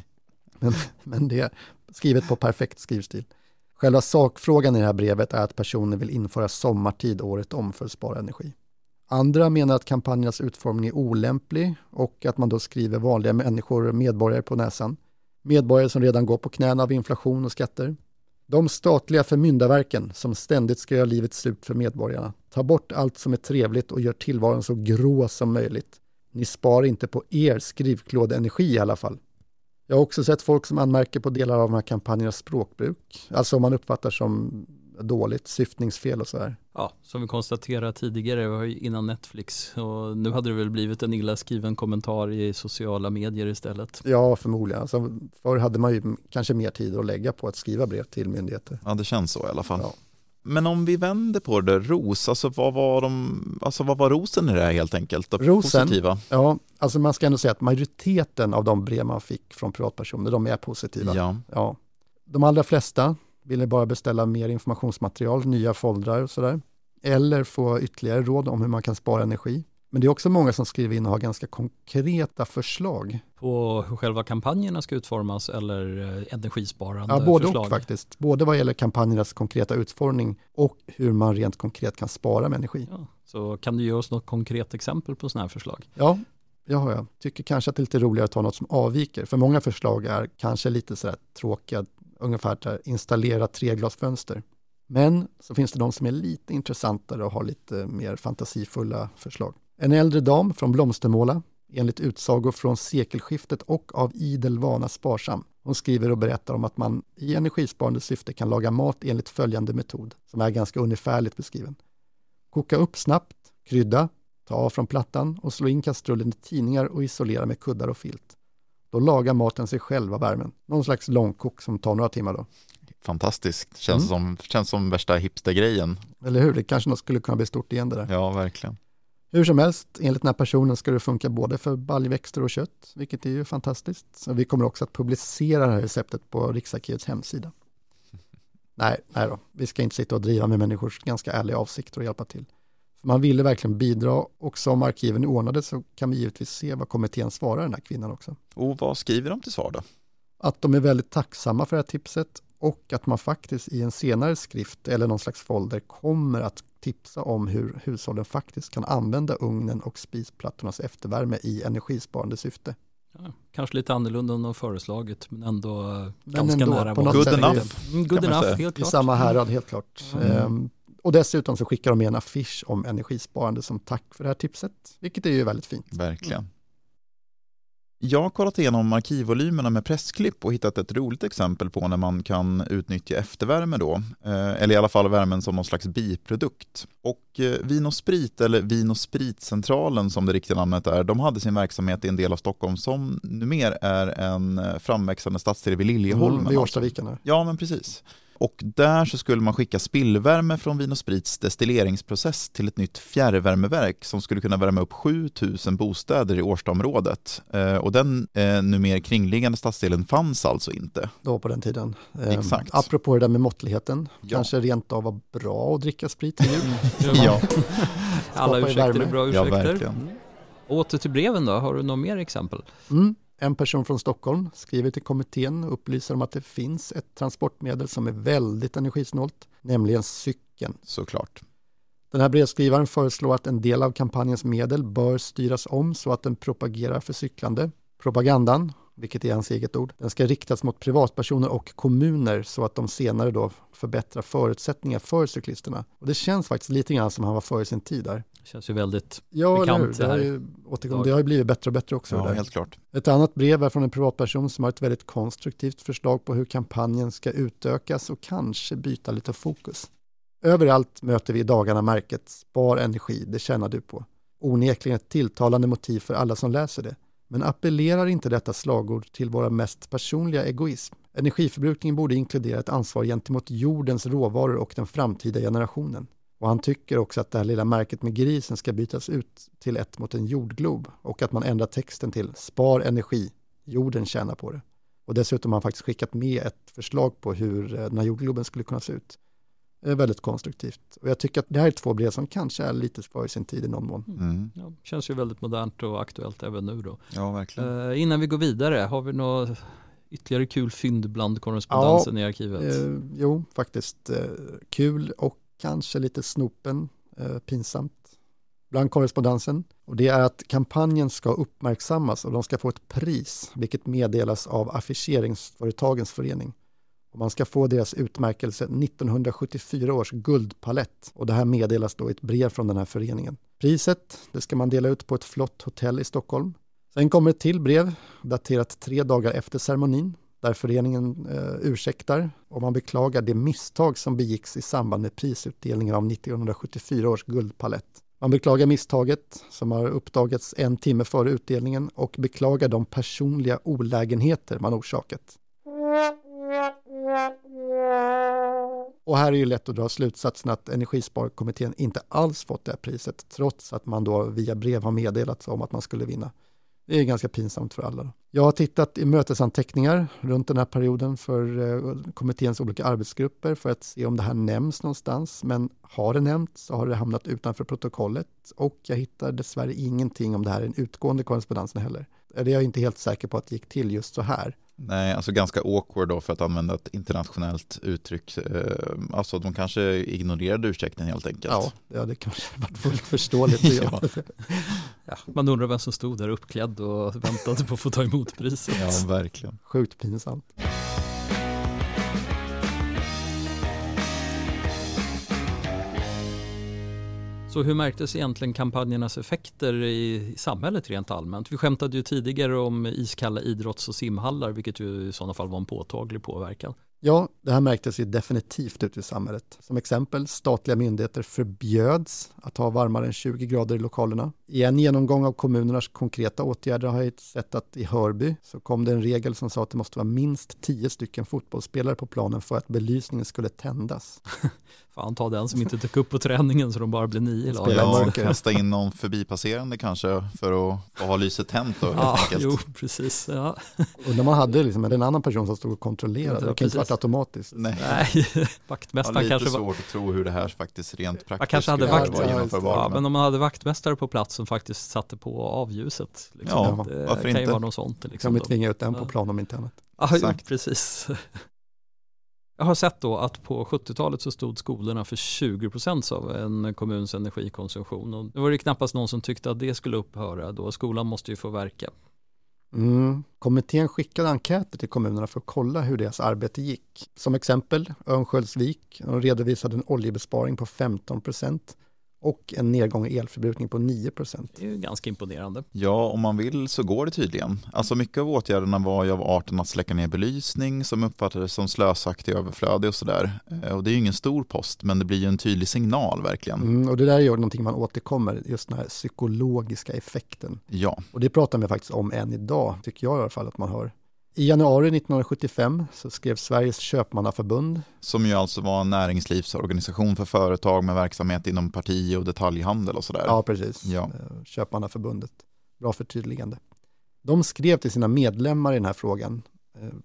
Men, men det är skrivet på perfekt skrivstil. Själva sakfrågan i det här brevet är att personen vill införa sommartid året om för att spara energi. Andra menar att kampanjernas utformning är olämplig och att man då skriver vanliga människor, medborgare på näsan. Medborgare som redan går på knäna av inflation och skatter. De statliga förmyndarverken som ständigt ska göra livet slut för medborgarna. Ta bort allt som är trevligt och gör tillvaron så grå som möjligt. Ni spar inte på er skrivklådenergi i alla fall. Jag har också sett folk som anmärker på delar av de här kampanjernas språkbruk. Alltså om man uppfattar som dåligt, syftningsfel och så här. Ja, som vi konstaterade tidigare, var innan Netflix och nu hade det väl blivit en illa skriven kommentar i sociala medier istället. Ja, förmodligen. Alltså, förr hade man ju kanske mer tid att lägga på att skriva brev till myndigheter. Ja, det känns så i alla fall. Ja. Men om vi vänder på det, ros, alltså vad var, de, alltså vad var rosen i det här helt enkelt? Rosen, positiva? ja, alltså man ska ändå säga att majoriteten av de brev man fick från privatpersoner, de är positiva. Ja. Ja. De allra flesta ville bara beställa mer informationsmaterial, nya foldrar och sådär. Eller få ytterligare råd om hur man kan spara energi. Men det är också många som skriver in och har ganska konkreta förslag. På hur själva kampanjerna ska utformas eller eh, energisparande ja, både förslag? och faktiskt. Både vad gäller kampanjernas konkreta utformning och hur man rent konkret kan spara med energi. Ja, så kan du ge oss något konkret exempel på sådana här förslag? Ja, det har jag. Tycker kanske att det är lite roligare att ta något som avviker. För många förslag är kanske lite sådär tråkiga, ungefär där installera treglasfönster. Men så finns det de som är lite intressantare och har lite mer fantasifulla förslag. En äldre dam från Blomstermåla, enligt utsagor från sekelskiftet och av idel vana sparsam. Hon skriver och berättar om att man i energisparande syfte kan laga mat enligt följande metod, som är ganska ungefärligt beskriven. Koka upp snabbt, krydda, ta av från plattan och slå in kastrullen i tidningar och isolera med kuddar och filt. Då lagar maten sig själv av värmen. Någon slags långkok som tar några timmar då. fantastiskt. Känns, Mm. som, känns som värsta hipstergrejen. Eller hur? Det kanske något skulle kunna bli stort igen det där. Ja, verkligen. Hur som helst, enligt den här personen ska det funka både för baljväxter och kött, vilket är ju fantastiskt. Så vi kommer också att publicera det här receptet på Riksarkivets hemsida. Nej, nej då, vi ska inte sitta och driva med människors ganska ärliga avsikter och hjälpa till. Man ville verkligen bidra och som arkiven är ordnade så kan vi givetvis se vad kommittén svarar den här kvinnan också. Och vad skriver de till svar då? Att de är väldigt tacksamma för det här tipset och att man faktiskt i en senare skrift eller någon slags folder kommer att tipsa om hur hushållen faktiskt kan använda ugnen och spisplattornas eftervärme i energisparande syfte. Ja, kanske lite annorlunda än de föreslagit men ändå Men ganska ändå, nära. på något Good sätt enough, Mm, Good enough, säga. helt I klart. samma härad, helt klart. Mm. Ehm, och dessutom så skickar de med en affisch om energisparande som tack för det här tipset, vilket är ju väldigt fint. Verkligen. Jag har kollat igenom arkivvolymerna med pressklipp och hittat ett roligt exempel på när man kan utnyttja eftervärme då, eh, eller i alla fall värmen som någon slags biprodukt. Och eh, Vin och Sprit, eller Vin och Spritcentralen som det riktiga namnet är, de hade sin verksamhet i en del av Stockholm som numera är en eh, framväxande stadsdel vid Liljeholmen. Mm, vid alltså. Årstaviken. Ja, men precis. Och där så skulle man skicka spillvärme från Vin och Sprits destilleringsprocess till ett nytt fjärrvärmeverk som skulle kunna värma upp 7000 bostäder i Årstaområdet. Eh, och den eh, numera kringliggande stadsdelen fanns alltså inte. Då på den tiden. Ehm, Exakt. Apropå det där med måttligheten, Ja. kanske rent av var bra att dricka sprit till jul. Ja, Alla ursäkter är bra ja ursäkter. verkligen. Mm. Åter till breven då, har du några mer exempel? Mm. En person från Stockholm skriver till kommittén och upplyser om att det finns ett transportmedel som är väldigt energisnålt, nämligen cykeln. Såklart. Den här brevskrivaren föreslår att en del av kampanjens medel bör styras om så att den propagerar för cyklande. Propagandan, vilket är hans eget ord, den ska riktas mot privatpersoner och kommuner så att de senare då förbättrar förutsättningar för cyklisterna. Och det känns faktiskt lite grann som han var före sin tid där. Det känns ju väldigt Ja, bekant Det det har, här. ju, återkom, det har ju blivit bättre och bättre också. Ja, helt klart. Ett annat brev är från en privatperson som har ett väldigt konstruktivt förslag på hur kampanjen ska utökas och kanske byta lite fokus. Överallt möter vi i dagarna märket Spar energi, det tjänar du på. Onekligen ett tilltalande motiv för alla som läser det. Men appellerar inte detta slagord till våra mest personliga egoism? Energiförbrukningen borde inkludera ett ansvar gentemot jordens råvaror och den framtida generationen. Och han tycker också att det här lilla märket med grisen ska bytas ut till ett mot en jordglob och att man ändrar texten till Spar energi, jorden tjänar på det. Och dessutom har han faktiskt skickat med ett förslag på hur eh, den här jordgloben skulle kunna se ut. Det är väldigt konstruktivt. Och jag tycker att det här är två brev som kanske är lite för sin tid i någon mån. Mm. Ja, känns ju väldigt modernt och aktuellt även nu då. Ja, verkligen. Eh, innan vi går vidare, har vi något ytterligare kul fynd bland korrespondensen i arkivet? Eh, jo, faktiskt eh, kul och kanske lite snopen, eh, pinsamt bland korrespondensen. Och det är att kampanjen ska uppmärksammas och de ska få ett pris, vilket meddelas av affischeringsföretagens förening. Och man ska få deras utmärkelse 1974 års guldpalett och det här meddelas då i ett brev från den här föreningen. Priset, det ska man dela ut på ett flott hotell i Stockholm. Sen kommer ett till brev daterat tre dagar efter ceremonin där föreningen eh, ursäktar och man beklagar det misstag som begicks i samband med prisutdelningen av 1974 års guldpalett. Man beklagar misstaget som har uppdagats en timme före utdelningen och beklagar de personliga olägenheter man orsakat. Och här är ju lätt att dra slutsatsen att Energisparkommittén inte alls fått det här priset trots att man då via brev har meddelat om att man skulle vinna. Det är ganska pinsamt för alla. Jag har tittat i mötesanteckningar runt den här perioden för eh, kommitténs olika arbetsgrupper för att se om det här nämns någonstans. Men har det nämnts så har det hamnat utanför protokollet och jag hittar dessvärre ingenting om det här i den utgående korrespondensen heller. Eller jag är inte helt säker på att det gick till just så här. Nej, alltså ganska awkward då för att använda ett internationellt uttryck. Eh, Alltså de kanske ignorerade ursäkten helt enkelt. Ja, ja det kanske varit fullt förståeligt. göra. Ja, man undrar vem som stod där uppklädd och väntade på att få ta emot priset. Ja, verkligen. Sjukt pinsamt. Så hur märktes egentligen kampanjernas effekter i samhället rent allmänt? Vi skämtade ju tidigare om iskalla idrotts och simhallar, vilket ju i sådana fall var en påtaglig påverkan. Ja, det här märktes ju definitivt ute i samhället. Som exempel, statliga myndigheter förbjöds att ha varmare än 20 grader i lokalerna. I en genomgång av kommunernas konkreta åtgärder har jag sett att i Hörby så kom det en regel som sa att det måste vara minst tio stycken fotbollsspelare på planen för att belysningen skulle tändas. Fan ta den som inte dök upp på träningen så de bara blir nio i laget. Ja, kasta in någon förbipasserande kanske för att, ha lyset tänt. Då, ja, jo, precis. Ja. Och när man hade liksom en annan person som stod och kontrollerade, det kan inte varit automatiskt. Nej, Nej. vaktmästaren ja, kanske var... svårt att tro hur det här faktiskt rent praktiskt man kanske hade vakt... ja, men om man hade vaktmästare på plats som faktiskt satte på avljuset. Liksom. Ja, det varför kan inte? ju vara något sånt. Liksom, kan vi tvinga ut den på plan om inte annat. Ja, ja, precis. Jag har sett då att på 70-talet så stod skolorna för 20% av en kommuns energikonsumtion och det var det knappast någon som tyckte att det skulle upphöra då skolan måste ju få verka. Mm. Kommittén skickade enkäter till kommunerna för att kolla hur deras arbete gick. Som exempel Örnsköldsvik redovisade en oljebesparing på 15 och en nedgång i elförbrukning på 9% Det är ju ganska imponerande. Ja, om man vill så går det tydligen. Alltså mycket av åtgärderna var ju av arten att släcka ner belysning som uppfattades som slösaktig, överflödig och sådär. Eh, och det är ju ingen stor post, men det blir ju en tydlig signal verkligen. Mm, och det där är ju någonting man återkommer, just den här psykologiska effekten. Ja. Och det pratar man faktiskt om än idag, tycker jag i alla fall att man hör. I januari 1975 så skrev Sveriges köpmannaförbund. Som ju alltså var en näringslivsorganisation för företag med verksamhet inom parti och detaljhandel och sådär. Ja, precis. Ja. Köpmannaförbundet. Bra förtydligande. De skrev till sina medlemmar i den här frågan.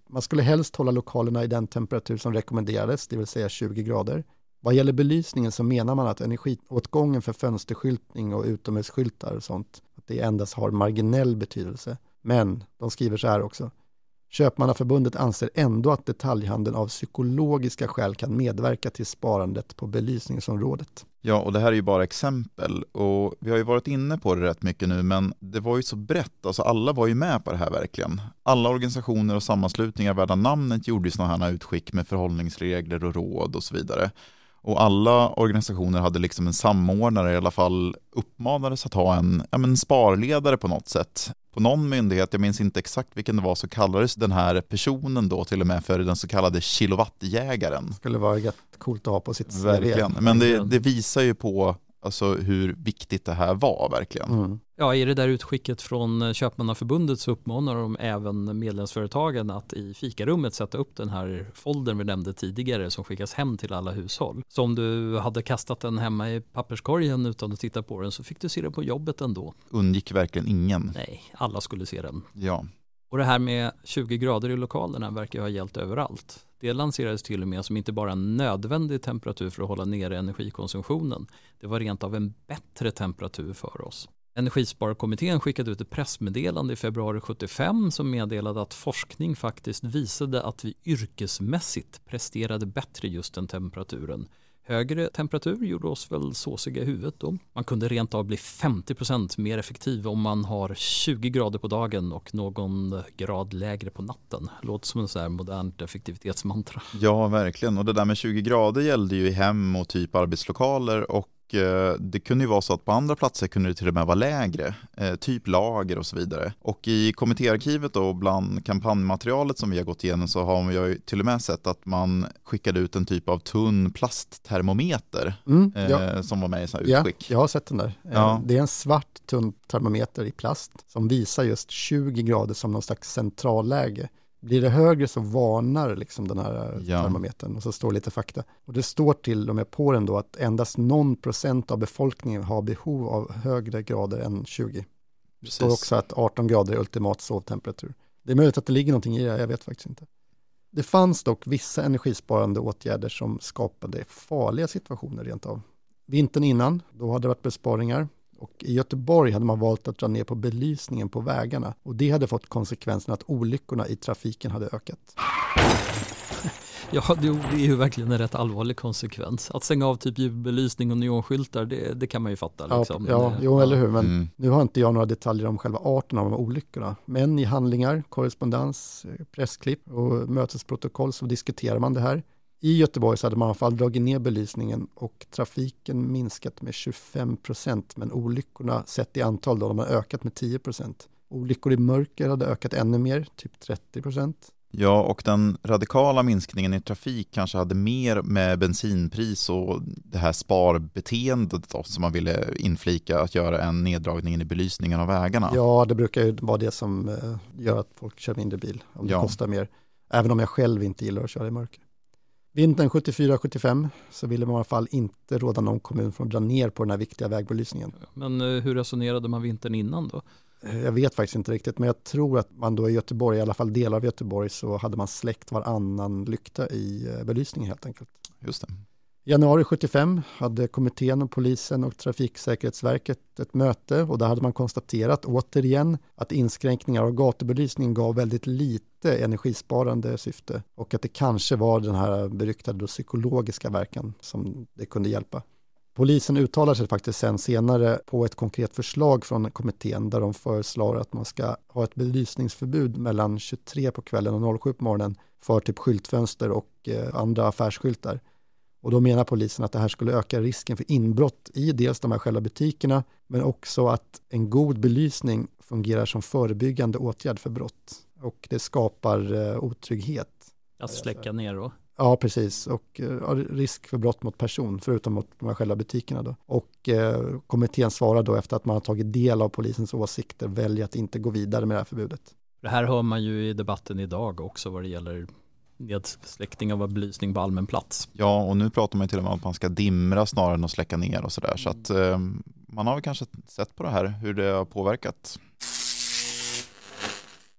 Man skulle helst hålla lokalerna i den temperatur som rekommenderades, det vill säga 20 grader. Vad gäller belysningen så menar man att energiåtgången för fönsterskyltning och utomhusskyltar och sånt, att det endast har marginell betydelse. Men de skriver så här också. Köpmannaförbundet anser ändå att detaljhandeln av psykologiska skäl kan medverka till sparandet på belysningsområdet. Ja, och det här är ju bara exempel och vi har ju varit inne på det rätt mycket nu, men det var ju så brett, alltså alla var ju med på det här verkligen. Alla organisationer och sammanslutningar värda namnet gjorde ju sådana här utskick med förhållningsregler och råd och så vidare. Och alla organisationer hade liksom en samordnare, i alla fall uppmanades att ha en ja, men sparledare på något sätt. På någon myndighet, jag minns inte exakt vilken det var, så kallades den här personen då till och med för den så kallade kilowattjägaren. Skulle vara jätte coolt att ha på sitt CV. Verkligen, men det, det visar ju på alltså hur viktigt det här var verkligen. Mm. Ja, i det där utskicket från Köpmannaförbundet så uppmanar de även medlemsföretagen att i fikarummet sätta upp den här foldern vi nämnde tidigare som skickas hem till alla hushåll. Så om du hade kastat den hemma i papperskorgen utan att titta på den så fick du se den på jobbet ändå. Undgick verkligen ingen. Nej, alla skulle se den. Ja. Och det här med 20 grader i lokalerna verkar ju ha gällt överallt. Det lanserades till och med som inte bara en nödvändig temperatur för att hålla nere energikonsumtionen. Det var rent av en bättre temperatur för oss. Energisparkommittén skickade ut ett pressmeddelande i februari 75 som meddelade att forskning faktiskt visade att vi yrkesmässigt presterade bättre just den temperaturen. Högre temperatur gjorde oss väl såsiga i huvudet då. Man kunde rent av bli 50% mer effektiv om man har 20 grader på dagen och någon grad lägre på natten. Låter som en sån här modernt effektivitetsmantra. Ja, verkligen. Och det där med 20 grader gällde ju i hem och typ arbetslokaler och det kunde ju vara så att på andra platser kunde det till och med vara lägre, typ lager och så vidare. Och i kommittéarkivet då, bland kampanjmaterialet som vi har gått igenom så har jag ju till och med sett att man skickade ut en typ av tunn plasttermometer mm, ja. som var med i sådana utskick. Ja, jag har sett den där. Ja. Det är en svart tunn termometer i plast som visar just 20 grader som någon slags centralläge. Blir det högre så varnar liksom den här Ja. termometern och så står lite fakta. Och det står till och med på den då att endast någon procent av befolkningen har behov av högre grader än 20. Det står också att 18 grader är ultimat sovtemperatur. Det är möjligt att det ligger någonting i det, jag vet faktiskt inte. Det fanns dock vissa energisparande åtgärder som skapade farliga situationer rent av. Vintern innan, då hade det varit besparingar. Och i Göteborg hade man valt att dra ner på belysningen på vägarna. Och det hade fått konsekvensen att olyckorna i trafiken hade ökat. Ja, det är ju verkligen en rätt allvarlig konsekvens. Att stänga av typ ljudbelysning och neonskyltar, det, det kan man ju fatta. Ja, Liksom. ja Men, jo, eller hur. Men Mm. nu har inte jag några detaljer om själva arten av de här olyckorna. Men i handlingar, korrespondens, eh, pressklipp och mötesprotokoll så diskuterar man det här. I Göteborg så hade man i alla fall dragit ner belysningen och trafiken minskat med 25 procent. Men olyckorna sett i antal då, de har ökat med 10 procent. Olyckor i mörker hade ökat ännu mer, typ 30 procent. Ja, och den radikala minskningen i trafik kanske hade mer med bensinpris och det här sparbeteendet då, som man ville inflika att göra en neddragning i belysningen av vägarna. Ja, det brukar ju vara det som eh, gör att folk kör mindre bil, om det Ja. kostar mer. Även om jag själv inte gillar att köra i mörker. Vintern 74-75 så ville man i alla fall inte råda någon kommun från att dra ner på den här viktiga vägbelysningen. Men eh, hur resonerade man vintern innan då? Jag vet faktiskt inte riktigt, men jag tror att man då i Göteborg, i alla fall delar av Göteborg, så hade man släckt varannan lykta i eh, belysningen helt enkelt. Just det. Januari 75 hade kommittén och polisen och Trafiksäkerhetsverket ett möte och där hade man konstaterat återigen att inskränkningar av gatubelysning gav väldigt lite energisparande syfte och att det kanske var den här beryktade då psykologiska verkan som det kunde hjälpa. Polisen uttalar sig faktiskt sen senare på ett konkret förslag från kommittén där de föreslår att man ska ha ett belysningsförbud mellan 23 på kvällen och 07 på morgonen för typ skyltfönster och eh, andra affärsskyltar. Och då menar polisen att det här skulle öka risken för inbrott i dels de här själva butikerna men också att en god belysning fungerar som förebyggande åtgärd för brott. Och det skapar eh, otrygghet. Att släcka ner då? Ja, precis. Och eh, risk för brott mot person, förutom mot de här själva butikerna. Då. Och eh, kommittén svarar då efter att man har tagit del av polisens åsikter, väljer att inte gå vidare med det här förbudet. Det här hör man ju i debatten idag också vad det gäller nedsläckning av belysning på allmän plats. Ja, och nu pratar man ju till och med om att man ska dimra snarare än att släcka ner och sådär. Så att eh, man har väl kanske sett på det här, hur det har påverkat.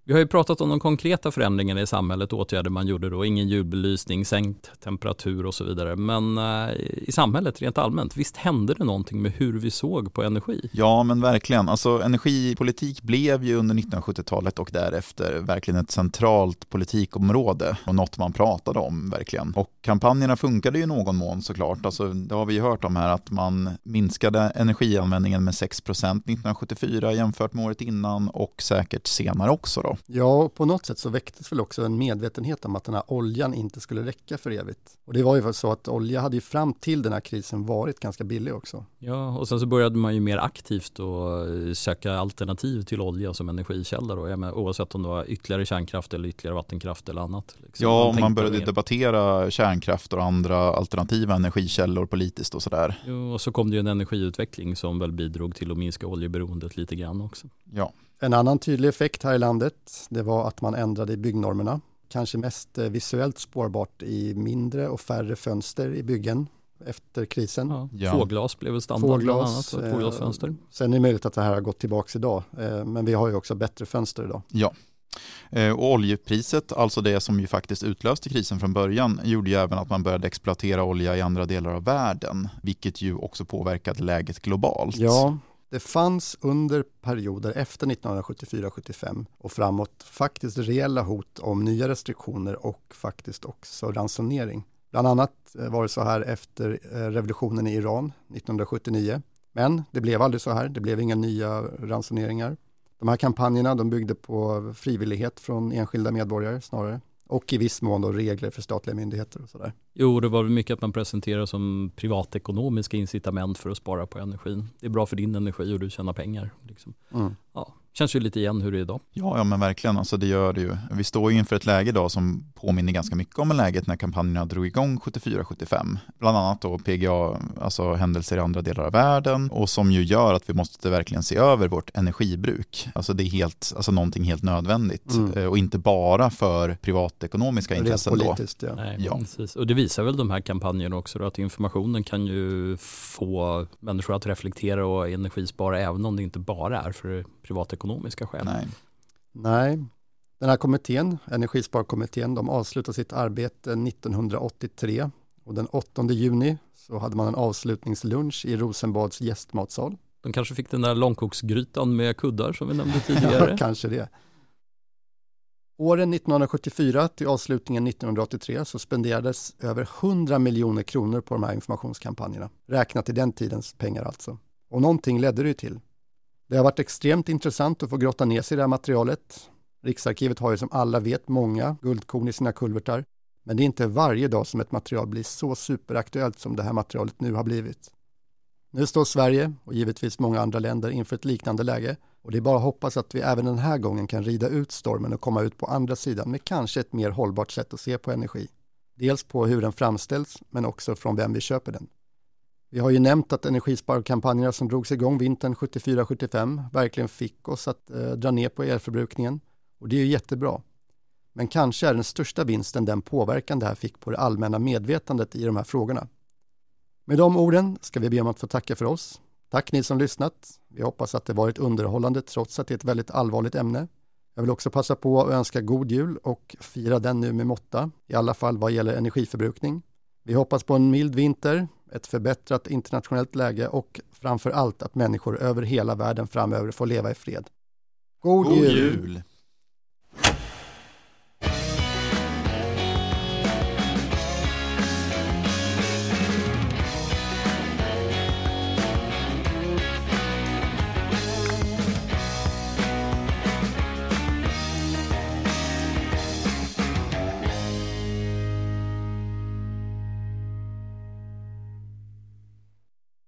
Vi har ju pratat om de konkreta förändringarna i samhället, åtgärder man gjorde då, ingen julbelysning, sänkt temperatur och så vidare. Men eh, i samhället rent allmänt, visst hände det någonting med hur vi såg på energi? Ja, men verkligen. Alltså, energipolitik blev ju under 1970-talet och därefter verkligen ett centralt politikområde och något man pratade om verkligen. Och kampanjerna funkade ju i någon mån såklart. Alltså, det har vi ju hört om här att man minskade energianvändningen med 6% 1974 jämfört med året innan och säkert senare också då. Ja, och på något sätt så väcktes väl också en medvetenhet om att den här oljan inte skulle räcka för evigt. Och det var ju så att olja hade ju fram till den här krisen varit ganska billig också. Ja, och sen så började man ju mer aktivt att eh, söka alternativ till olja som energikälla då, menar, oavsett om det var ytterligare kärnkraft eller ytterligare vattenkraft eller annat. liksom. Ja, man, tänkte började mer. debattera kärnkraft och andra alternativa energikällor politiskt och sådär. Jo, och så kom det ju en energiutveckling som väl bidrog till att minska oljeberoendet lite grann också. Ja. En annan tydlig effekt här i landet, det var att man ändrade i byggnormerna. Kanske mest eh, visuellt spårbart i mindre och färre fönster i byggen efter krisen. Ja. Ja. Tvåglas blev väl standard bland annat, eh, tvåglasfönster. Sen är det möjligt att det här har gått tillbaka idag, eh, men vi har ju också bättre fönster idag. Ja. Och oljepriset, alltså det som ju faktiskt utlöste krisen från början, gjorde ju även att man började exploatera olja i andra delar av världen, vilket ju också påverkade läget globalt. Ja, det fanns under perioder efter 1974-75 och framåt faktiskt reella hot om nya restriktioner och faktiskt också ransonering. Bland annat eh, var det så här efter eh, revolutionen i Iran 1979. Men det blev aldrig så här, det blev inga nya ransoneringar. De här kampanjerna de byggde på frivillighet från enskilda medborgare snarare och i viss mån då regler för statliga myndigheter och sådär. Jo, det var väl mycket att man presenterar som privatekonomiska incitament för att spara på energin. Det är bra för din energi och du tjänar pengar. Liksom. Mm. Ja, känns ju lite igen hur det är idag. Ja, ja, men verkligen. Alltså det gör det ju. Vi står ju inför ett läge idag som påminner ganska mycket om läget när kampanjerna drog igång 74-75. Bland annat då PGA, alltså händelser i andra delar av världen och som ju gör att vi måste verkligen se över vårt energibruk. Alltså det är helt, alltså någonting helt nödvändigt Mm. Eh, och inte bara för privatekonomiska Rent intressen då. politiskt, ja. Nej, Ja. precis. Och det visar väl de här kampanjerna också då, att informationen kan ju få människor att reflektera och energispara även om det inte bara är för privatekonomiska skäl. Nej. Nej, den här kommittén, Energisparkommittén, de avslutade sitt arbete 1983 och den 8 juni så hade man en avslutningslunch i Rosenbads gästmatsal. De kanske fick den där långkoksgrytan med kuddar som vi nämnde tidigare. Kanske det. Åren 1974 till avslutningen 1983 så spenderades över 100 miljoner kronor på de här informationskampanjerna, räknat i den tidens pengar alltså. Och någonting ledde det ju till. Det har varit extremt intressant att få grotta ner sig i det här materialet. Riksarkivet har ju som alla vet många guldkorn i sina kulvertar, men det är inte varje dag som ett material blir så superaktuellt som det här materialet nu har blivit. Nu står Sverige och givetvis många andra länder inför ett liknande läge och det är bara att hoppas att vi även den här gången kan rida ut stormen och komma ut på andra sidan med kanske ett mer hållbart sätt att se på energi. Dels på hur den framställs men också från vem vi köper den. Vi har ju nämnt att energisparkampanjerna som drogs igång vintern 74-75 verkligen fick oss att eh, dra ner på elförbrukningen och det är ju jättebra. Men kanske är den största vinsten den påverkan det här fick på det allmänna medvetandet i de här frågorna. Med de orden ska vi be om att få tacka för oss. Tack ni som lyssnat. Vi hoppas att det varit underhållande trots att det är ett väldigt allvarligt ämne. Jag vill också passa på att önska god jul och fira den nu med måtta, i alla fall vad gäller energiförbrukning. Vi hoppas på en mild vinter, ett förbättrat internationellt läge och framför allt att människor över hela världen framöver får leva i fred. God, God jul! jul.